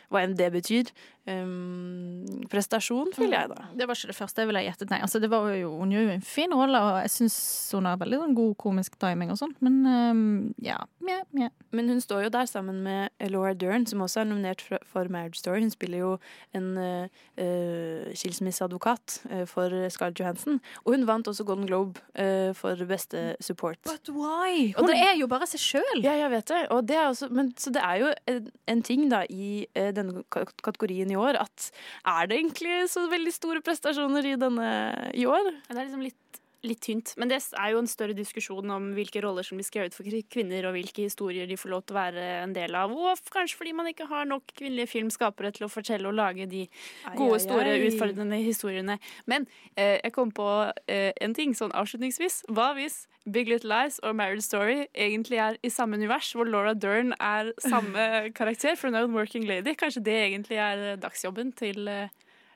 hva enn det betyr. Em, prestasjon, føler jeg, da. Det var ikke det første jeg ville gjettet, nei. Altså, det var jo, hun gjør jo en fin rolle, og jeg syns hun har veldig sånn god komisk timing og sånn, men um, ja. Mjau, mjau. Men hun står jo der sammen med Laura Dern, som også er nominert for, Marriage Story. Hun spiller jo en uh, skilsmisseadvokat uh, for Scarlett Johansson. Og hun vant også Golden Globe uh, for beste support. But why? Hun det- er jo bare seg sjøl. Ja, jeg vet det. Det også, men, så det er jo en, en ting da i denne kategorien i år at er det egentlig så veldig store prestasjoner i denne i år? Ja, det er liksom litt, litt tynt. Men det er jo en større diskusjon om hvilke roller som blir skrevet for kvinner, og hvilke historier de får lov til å være en del av. Og kanskje fordi man ikke har nok kvinnelige filmskapere til å fortelle og lage de gode, ai, store, ai. utfordrende historiene. Men eh, jeg kom på eh, en ting sånn avslutningsvis. Hva hvis Big Little Lies og Married Story egentlig er i samme univers, hvor Laura Dern er samme karakter, for hun er en working lady? Kanskje det egentlig er eh, dagsjobben til eh,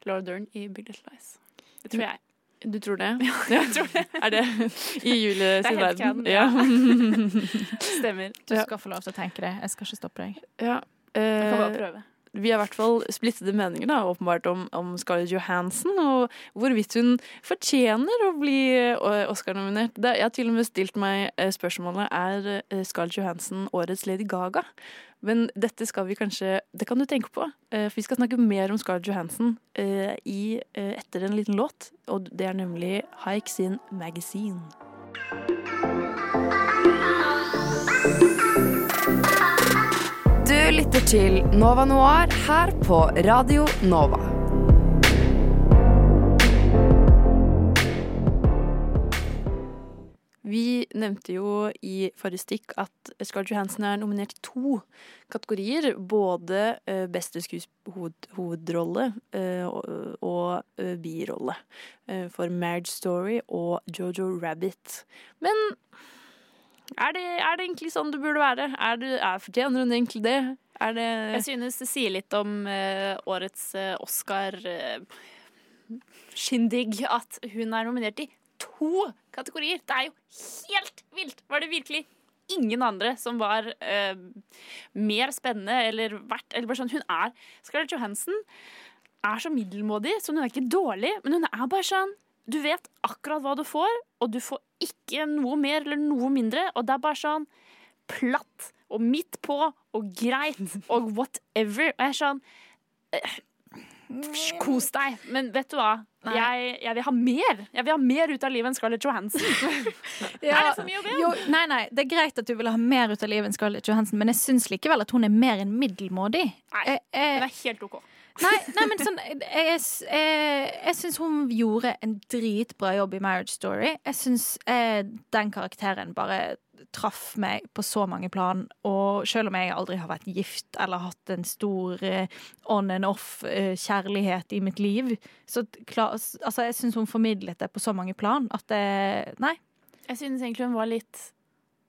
Laura Dern i Big Little Lies. Det tror jeg. Du tror det? Ja, jeg tror det. Er det i Julie Det er helt verden? canon, ja. Stemmer. Du skal få lov til å tenke det. Jeg skal ikke stoppe deg. Ja. Jeg kan bare eh, prøve. Vi har i hvert fall splittede meninger da, åpenbart om, om Scarlett Johansson, og hvorvidt hun fortjener å bli eh, Oscar-nominert. Jeg har til og med stilt meg eh, spørsmålet er eh, Scarlett Johansson årets Lady Gaga. Men dette skal vi kanskje Det kan du tenke på. For vi skal snakke mer om Scarlett Johansson eh, i, etter en liten låt. Og det er nemlig Hike sin Magazine. Lytter til Nova Noir her på Radio Nova. Vi nevnte jo i forrige stikk at Scarlett Johansson er nominert i to kategorier. Både eh, beste hovedrolle eh, og, eh, birolle. For Marriage Story og Jojo Rabbit. Men er det, er det egentlig sånn det burde være? Er det, er, fortjener hun egentlig det? Er det Jeg synes det sier litt om uh, årets uh, Oscar uh, at hun er nominert i to kategorier. Det er jo helt vilt! Var det virkelig ingen andre som var eh, mer spennende eller verdt eller bare sånn, Hun er Scarlett Johansson er så middelmådig, så hun er ikke dårlig, men hun er bare sånn Du vet akkurat hva du får, og du får ikke noe mer eller noe mindre, og det er bare sånn platt og midt på og greit og whatever. Og jeg er sånn eh, Kos deg. Men vet du hva? Jeg, jeg vil ha mer. Jeg vil ha mer ut av livet enn Scarlett Johansson. Ja, Er det for mye å be om? Nei, nei, det er greit at du vil ha mer ut av livet enn Scarlett Johansson, men jeg syns likevel at hun er mer enn middelmådig. Nei, Jeg- jeg- det er helt OK. Nei, nei, men sånn jeg, jeg, jeg syns hun gjorde en dritbra jobb i Marriage Story. Jeg syns eh, den karakteren bare traff meg på så mange plan. Og selv om jeg aldri har vært gift eller hatt en stor eh, on and off eh, i mitt liv, så altså, jeg syns hun formidlet det på så mange plan at det Nei. Jeg synes egentlig hun var litt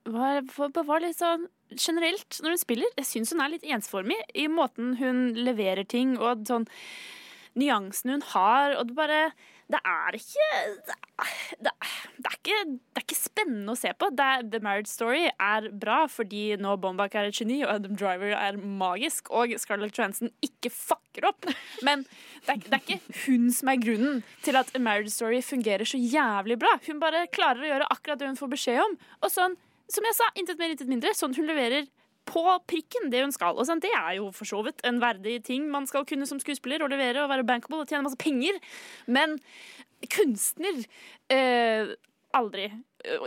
var, var, litt sånn generelt når hun spiller. Jeg syns hun er litt ensformig i måten hun leverer ting og sånn nyansene hun har, og det bare Det er ikke Det er, det det er, ikke, det er spennende å se på. The Marriage Story er bra fordi nå Bombak er et geni, og Adam Driver er magisk, og Scarlett Johansson ikke fucker opp. Men det er, det er ikke hun som er grunnen til at A Marriage Story fungerer så jævlig bra. Hun bare klarer å gjøre akkurat det hun får beskjed om. Og sånn, som jeg sa, intet mer, intet mindre. Sånn hun leverer på prikken det hun skal. Og sånn, det er jo for så vidt en verdig ting man skal kunne som skuespiller. Å levere og være bankable og tjene masse penger. Men kunstner eh, aldri.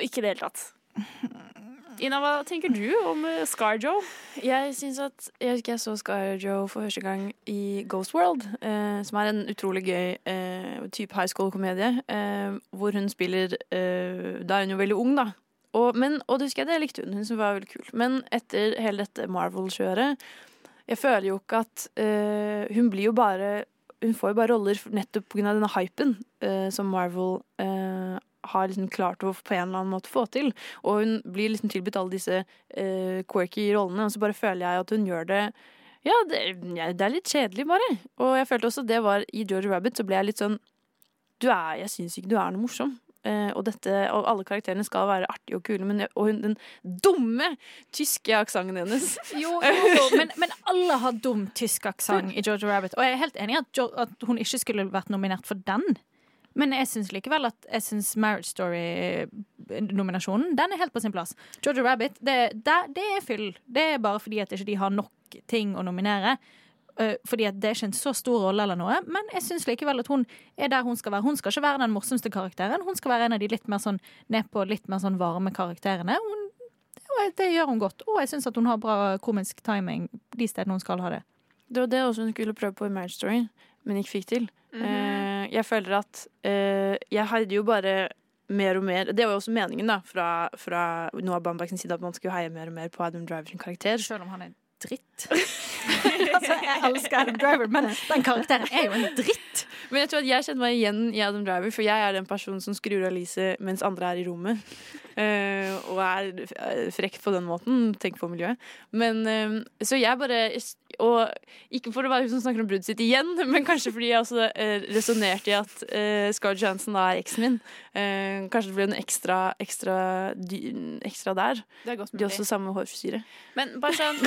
Ikke i det hele tatt. Ina, hva tenker du om Scar Scarjo? Jeg synes at Jeg husker jeg så Scarjo for første gang i Ghost World, eh, som er en utrolig gøy eh, type high school-komedie. Eh, hvor hun spiller eh, Da er hun jo veldig ung, da. Og, men, og det husker jeg det likte hun. Hun var veldig kul. Men etter hele dette Marvel-kjøret Jeg føler jo ikke at eh, Hun blir jo bare Hun får jo bare roller nettopp pga. denne hypen eh, som Marvel eh, har liksom klart å på en eller annen måte få til. Og hun blir liksom tilbudt alle disse uh, quirky rollene, og så bare føler jeg at hun gjør det ja det, ja, det er litt kjedelig, bare. Og jeg følte også det var i George Rabbit, så ble jeg litt sånn du er, Jeg syns ikke du er noe morsom. Uh, og, dette, og alle karakterene skal være artige og kule, men, og hun, den dumme tyske aksenten hennes Jo, jo, jo, men, men alle har dum tysk aksent i Georgia Rabbit. Og jeg er helt enig i at, at hun ikke skulle vært nominert for den. Men jeg syns likevel at jeg synes Marriage Story-nominasjonen Den er helt på sin plass. Georgia Rabbit, det, det, det er fyll. Det er bare fordi at ikke de har nok ting å nominere. Fordi at det er ikke en så stor rolle, eller noe men jeg syns likevel at hun er der hun skal være. Hun skal ikke være den morsomste karakteren. Hun skal være en av de litt mer sånn nedpå, litt mer sånn varme karakterene. Hun, det, det gjør hun godt. Og jeg syns at hun har bra komisk timing de stedene hun skal ha det. Det var det også hun skulle prøve på i Marriage Story, men ikke fikk til. Mhm. Eh, jeg føler at eh, Jeg hadde jo bare mer og mer Det var jo også meningen da fra, fra Noah Bambaks side at man skulle heie mer og mer på Adam Driver sin karakter. Selv om han er dritt. altså, jeg elsker Adam Driver, men den karakteren er jo en dritt. Men jeg tror at jeg kjenner meg igjen i Adam Driver, for jeg er den personen som skrur av lyset mens andre er i rommet. Uh, og er frekt frekk på den måten. Tenk på miljøet. Men uh, Så jeg bare Og ikke for å være hun som snakker om bruddet sitt igjen, men kanskje fordi jeg også uh, resonnerte i at uh, Scarlett Johansson da er eksen min. Eh, kanskje det ble en ekstra, ekstra, ekstra der. Det er godt De mulig. har også samme hårfrisyre. Men bare sånn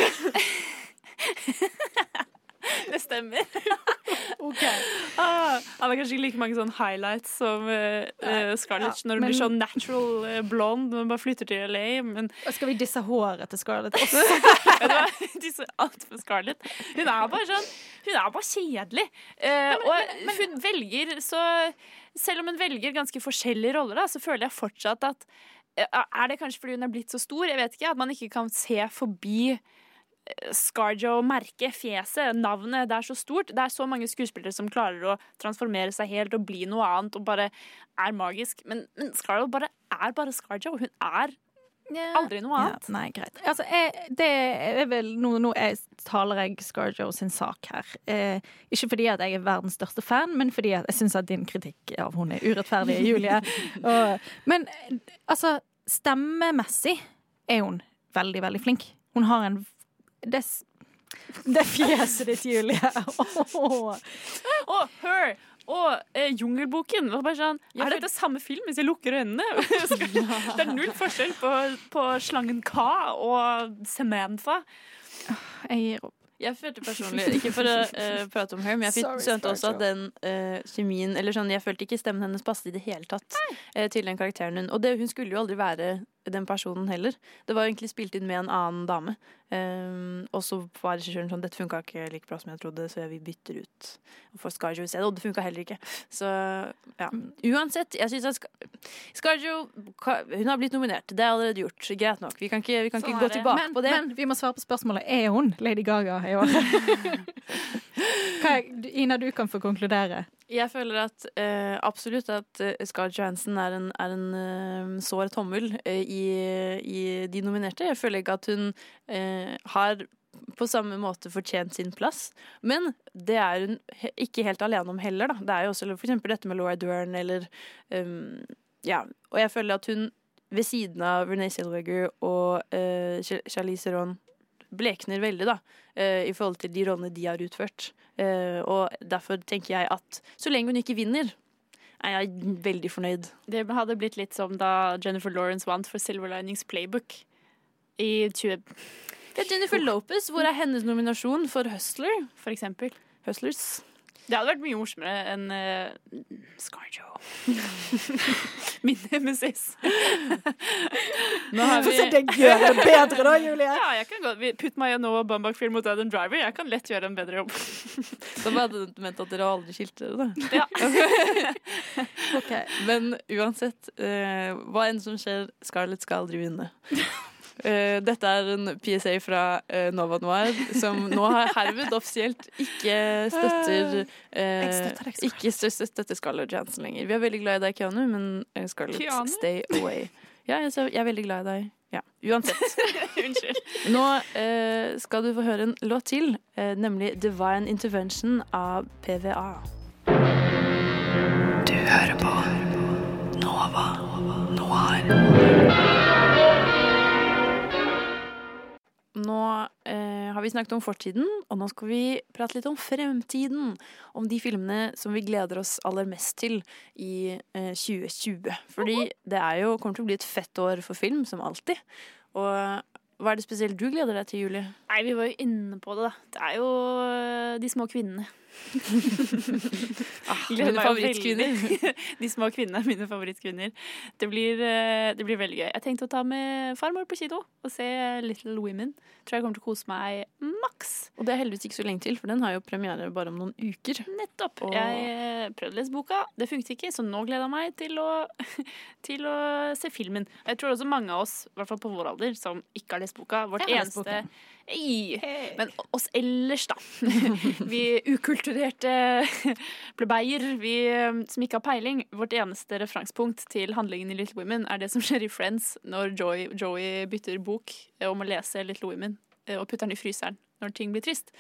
stemmer. ah, det er kanskje ikke like mange sånne highlights som uh, uh, Scarlett Ja, når men- blir sånn natural uh, blond når man bare flytter til LA. Men Skal vi disse håret til Scarlett også? disse alt altfor Scarlett. Hun er bare sånn Hun er bare kjedelig. Eh, og hun velger så Selv om hun velger ganske forskjellige roller, da, så føler jeg fortsatt at eh, Er det kanskje fordi hun er blitt så stor? Jeg vet ikke. At man ikke kan se forbi eh, Scarjo, merket, fjeset, navnet. Det er så stort. Det er så mange skuespillere som klarer å transformere seg helt og bli noe annet og bare er magisk. Men, men Scarjo bare er bare Scarjo. Hun er aldri noe annet. Ja, nei, greit. Altså, jeg, det er vel Nå, nå jeg, taler jeg Scarjo sin sak her. Eh, ikke fordi at jeg er verdens største fan, men fordi at jeg syns at din kritikk av hun er urettferdig, Julie. Og, men altså, stemmemessig er hun veldig, veldig flink. Hun har en Det, det fjeset ditt, Julie. Åh. hør Her og eh, Jungelboken. Var bare sånn, er dette samme film hvis jeg lukker øynene? det er null forskjell på, på slangen K og Samantha. Jeg gir opp. Jeg følte personlig, ikke for å uh, prate om her, men jeg følte også at den uh, kjemien Eller sånn, jeg følte ikke stemmen hennes passet i det hele tatt uh, til den karakteren hun Og det, hun skulle jo aldri være den personen heller. Det var egentlig spilt inn med en annen dame. Um, og så var regissøren sånn Dette funka ikke like bra som jeg trodde, så vi bytter ut og får Scarjo i stedet. Og det funka heller ikke. Så ja. Uansett, jeg syns at Scarjo Hun har blitt nominert. Det er allerede gjort. Greit nok. Vi kan ikke, vi kan Sånn ikke gå det. tilbake men, på det. Men vi må svare på spørsmålet. Er hun Lady Gaga i år? Ina, du kan få konkludere. Jeg føler at uh, absolutt at uh, Scarlett Johansson er en, er en uh, sår tommel uh, i, i de nominerte. Jeg føler ikke at hun eh, har på samme måte fortjent sin plass. Men det er hun ikke helt alene om heller, da. Det er jo også eksempel dette med Laura Dern eller um, Ja. Og jeg føler at hun ved siden av Renee Zellweger og uh, Charlize Theron blekner veldig, da, eh, i forhold til de rollene de har utført. Eh, og derfor tenker jeg at så lenge hun ikke vinner, er jeg veldig fornøyd. Det hadde blitt litt som da Jennifer Lawrence vant for Silver Linings Playbook i 20... Det er Jennifer Lopez. Hvor er hennes nominasjon for Hustler? For eksempel. Hustlers. Det hadde vært mye morsommere enn uh, Scarjo. Min nemesis. Nå har Få vi- se deg gjøre det bedre da, Julie. Ja, jeg kan godt Put my Noah Baumbach-film mot Adam Driver. Jeg kan lett gjøre en bedre jobb. Da hadde du ment at dere aldri skilte dere, da. Ja. Ok, Men uansett, uh, hva enn som skjer, Scarlett skal aldri vinne. Eh, dette er en PSA fra uh, Nova Noir, som nå har herved offisielt ikke støtter uh, støtter. Ikke støtter, støtter Scarlett Jansen lenger. Vi er veldig glad i deg, Keanu, men Scarlett, Keanu? stay away. Ja, jeg, jeg er veldig glad i deg. Ja, Uansett. Unnskyld. Nå eh, skal du få høre en låt til, nemlig 'Divine Intervention' av PVA. Du hører på Nova Nå eh, har vi snakket om fortiden, og nå skal vi prate litt om fremtiden. Om de filmene som vi gleder oss aller mest til i eh, 2020. Fordi det er jo, kommer til å bli et fett år for film, som alltid. Og hva er det spesielt du gleder deg til, Julie? Nei, vi var jo inne på det, da. Det er jo øh, de små kvinnene. Ah, mine favorittkvinner. De små kvinnene er mine favorittkvinner. Det blir, øh, det blir veldig gøy. Jeg tenkte å ta med farmor på kino og se Little Women. Tror jeg kommer til å kose meg maks. Og det er heldigvis ikke så lenge til, for den har jo premiere bare om noen uker. Nettopp. Og- Jeg øh, prøvde å lese boka, det funket ikke, så nå gleder jeg meg til å, til å se filmen. Jeg tror også mange av oss, i hvert fall på vår alder, som ikke har lest boka. Vårt har lest eneste Men oss ellers, da. Vi ukulturerte plebeier, vi eh, som ikke har peiling. Vårt eneste referansepunkt til handlingen i Little Women er det som skjer i Friends når Joey, Joey bytter bok om å lese Little Women og putter den i fryseren når ting blir trist.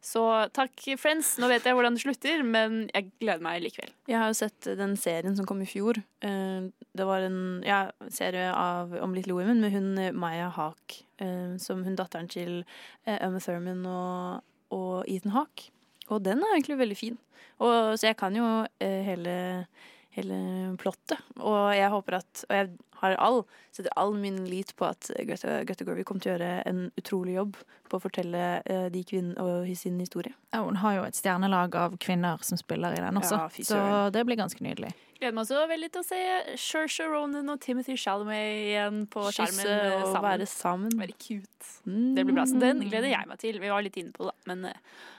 Så takk, Friends. Nå vet jeg hvordan det slutter, men jeg gleder meg likevel. Jeg har jo sett den serien som kom i fjor. Eh, Det var en ja, serie av, om Little Women med hun eh, Maya eh, som hun datteren til eh, Emma Thurman og, og Ethan Haak. Og den er egentlig veldig fin. Og, så jeg kan jo eh, hele, hele plottet. Og jeg håper at Og jeg har all, setter all min lit på at Greta, Greta kommer til å gjøre en utrolig jobb på å fortelle uh, de kvinnene og sin historie. Ja, hun har jo et stjernelag av kvinner som spiller i den også, Ja, så det blir ganske nydelig. Gleder meg også veldig til å se Shersha Ronan og Timothy Chalamet igjen på skjermen. Kysse eh, og sammen. være sammen. Veldig cute. Det blir bra. Så den gleder jeg meg til. Vi var litt inne på det. Men eh,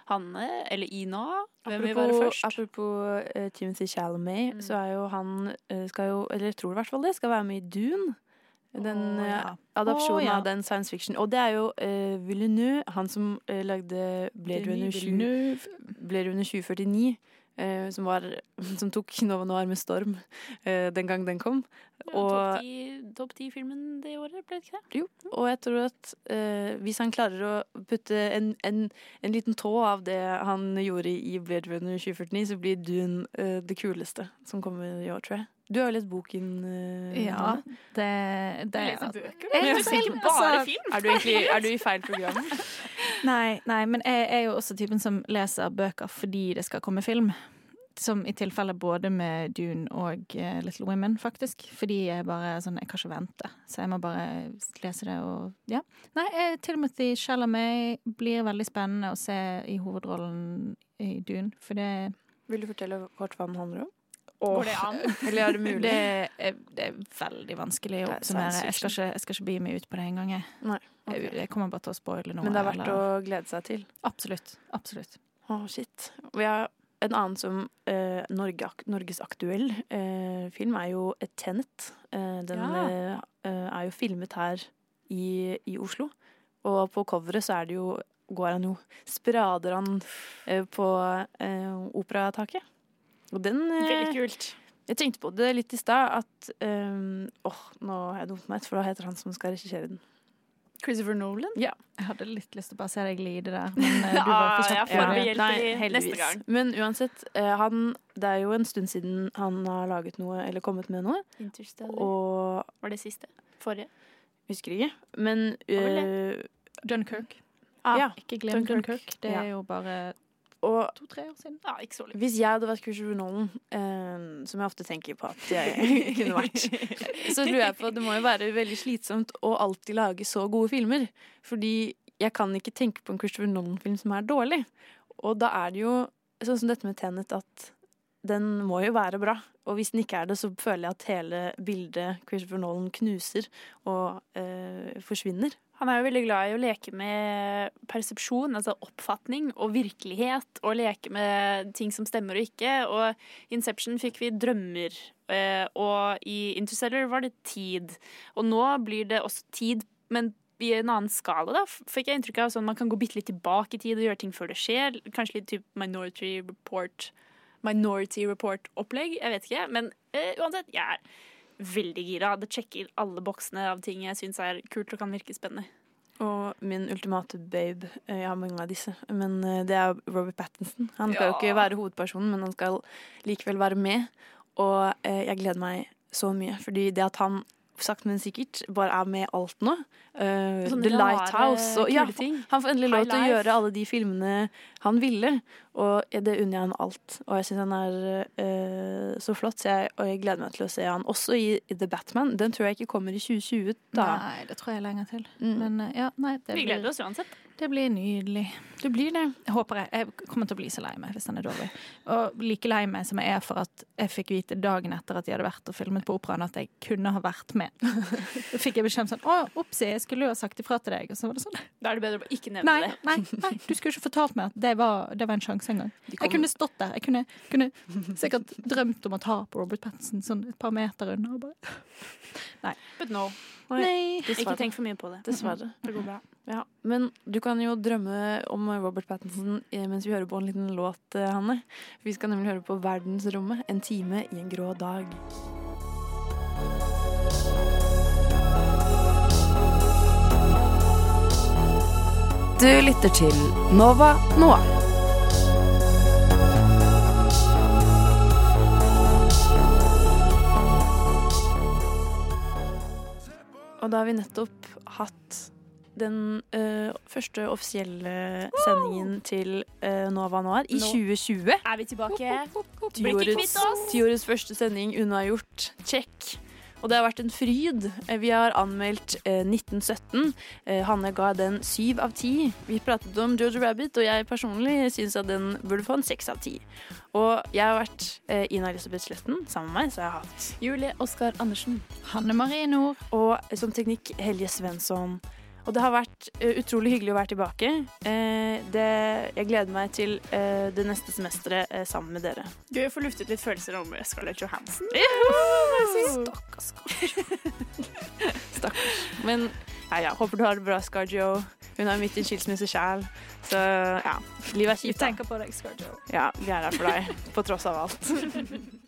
Hanne, eller Ina, hvem vil være først? apropos uh, Timothy Chalamet, Mm. så er jo han uh, skal jo, eller jeg tror i hvert fall det, skal være med i Dune. Den eh, ja. adopsjonen oh, ja. av den science fiction. Og det er jo uh, Villeneuve, han som uh, lagde Blade Runner, 20, Blade Runner 2049. eh, som, var, som tok Nova Noir med storm eh, den gang den kom. Ja, Topp ti-filmen det året, ble det ikke det? jo, og jeg tror at eh, hvis han klarer å putte en, en, en liten tå av det han gjorde i Blade Runner 2049, så blir Dune eh, det kuleste som kommer i år, tror jeg. Du har jo lest boken. Uh, Ja, det, det Du leser bøker, Jeg du ser bare altså- film. Er du egentlig er du i feil program? Nei, nei, men jeg er jo også typen som leser bøker fordi det skal komme film. Som i tilfelle både med Dune og uh, Little Women, faktisk. Fordi jeg bare sånn, jeg kan ikke vente. Så jeg må bare lese det og ja. Nei, eh, Timothy Chalamet blir veldig spennende å se i hovedrollen i Dune, for det Vil du fortelle kort hva den handler om? Går det an? Eller er det mulig? Det er, det er veldig vanskelig å er oppsummere. Jeg skal ikke, jeg skal ikke begi meg ut på det engang. Jeg. Nei. Jeg, kommer bare til å spoile noe. Men det er verdt eller- å glede seg til. Absolutt. Absolutt. Å, shit. Vi har en annen som eh, Norge, Norges aktuell eh, film er jo et Tenet. Eh, den Ja. eh, eh, er jo filmet her i, i Oslo. Og på coveret så er det jo går han jo Sprader han eh, på eh, operataket. Og den eh, Veldig kult. Jeg tenkte på det litt i stad, at um, Åh, nå har jeg dumt meg ut, for da heter han som skal regissere den? Christopher Nolan? Ja. Jeg hadde litt lyst til å bare se deg lide der, men eh, du var for kjapp. får for det. hjelp Nei, neste gang. Men uansett, han, det er jo en stund siden han har laget noe, eller kommet med noe. Interstellar. Og Var det siste? Forrige? husker ikke. Men eh, Dunkirk. Ah, ja, ikke glem Dunkirk. Dunkirk. Det Ja. er jo bare to-tre år siden. Ja, ikke så lenge. hvis jeg hadde vært Christopher Nolan, eh, som jeg ofte tenker på at jeg kunne vært, så lurer jeg på at det må jo være veldig slitsomt å alltid lage så gode filmer. Fordi jeg kan ikke tenke på en Christopher Nolan-film som er dårlig. Og da er det jo sånn som dette med Tenet, at den må jo være bra. Og hvis den ikke er det, så føler jeg at hele bildet Christopher Nolan knuser og eh, forsvinner. Han er jo veldig glad i å leke med persepsjon, altså oppfatning og virkelighet, og leke med ting som stemmer og ikke. Og i Inception fikk vi drømmer, eh, og i Interstellar var det tid. Og nå blir det også tid, men i en annen skala, da, fikk jeg inntrykk av sånn man kan gå bitte litt tilbake i tid og gjøre ting før det skjer. Kanskje litt typ Minority Report Report-opplegg, jeg vet ikke. Men uh, uansett, jeg er veldig gira. Det sjekker alle boksene av ting jeg syns er kult og kan virke spennende. Og min ultimate babe eh, Jeg har mange av disse, men eh, det er Robert Pattinson. Han skal jo ikke være hovedpersonen, men han skal likevel være med. Og eh, jeg gleder meg så mye, fordi det at han sakte, men sikkert bare er med alt nå. Uh, Sånne The Lighthouse. Og, ja, han får endelig lov til å gjøre alle de filmene han ville. Og det unner jeg han alt. Og jeg syns han er uh, så flott, så jeg, og jeg gleder meg til å se han også i, i The Batman. Den tror jeg ikke kommer i 2020. Da. Nei, det tror jeg er lenger til. Mm. Men uh, ja, nei, det Vi blir, gleder oss uansett. Det blir nydelig. Du blir det. Jeg håper jeg. Jeg kommer til å bli så lei meg hvis den er dårlig. Og like lei meg som jeg er for at jeg fikk vite dagen etter at de hadde vært og filmet på operaen at jeg kunne ha vært med. Da fikk jeg beskjed om sånn Å, opsi, jeg skulle jo ha sagt ifra til deg. Og så var det sånn Da er det bedre å ikke nevne Nei, det. nei, nei, du skulle ikke fortalt meg at det var, det var en sjanse engang. Jeg kunne stått der. Jeg kunne, kunne sikkert drømt om å ta på Robert Pattinson sånn et par meter unna. Og bare. Nei. But no. Nei. Ikke tenk for mye på det. Dessverre. Det går bra. Ja, Men du kan jo drømme om Robert Pattinson eh, mens vi hører på en liten låt, eh, Hanne. Vi skal nemlig høre på Verdensrommet, en time i en grå dag. Du lytter til Nova Noir. Og da har vi nettopp hatt den eh, første offisielle sendingen til eh, Nova Noir i Nå 2020. Er vi tilbake? Blir ikke kvitt oss. tiårets første sending unnagjort. Check. Og det har vært en fryd. Eh, Vi har anmeldt eh, 1917. Eh, Hanne ga den syv av ti. Vi pratet om Jojo Rabbit, og jeg personlig syns at den burde få en seks av ti. Og jeg har vært eh, Ina Elisabeth Sletten sammen med meg, så jeg har hatt Julie Oskar Andersen. Hanne Marie Nord. Og som teknikk Helje Svensson. Og det har vært eh, utrolig hyggelig å være tilbake. Eh, det, jeg gleder meg til eh, det neste semesteret sammen med dere. Gøy å få luftet litt følelser om Scarlett Johansen. Stakkars Stakkars. Men ja, ja, håper du har det bra, Scarjo. Hun er midt i en skilsmisse sjæl. Så ja, livet er kjipt. Vi tenker på deg, Scarjo. Ja, vi er her for deg, på tross av alt.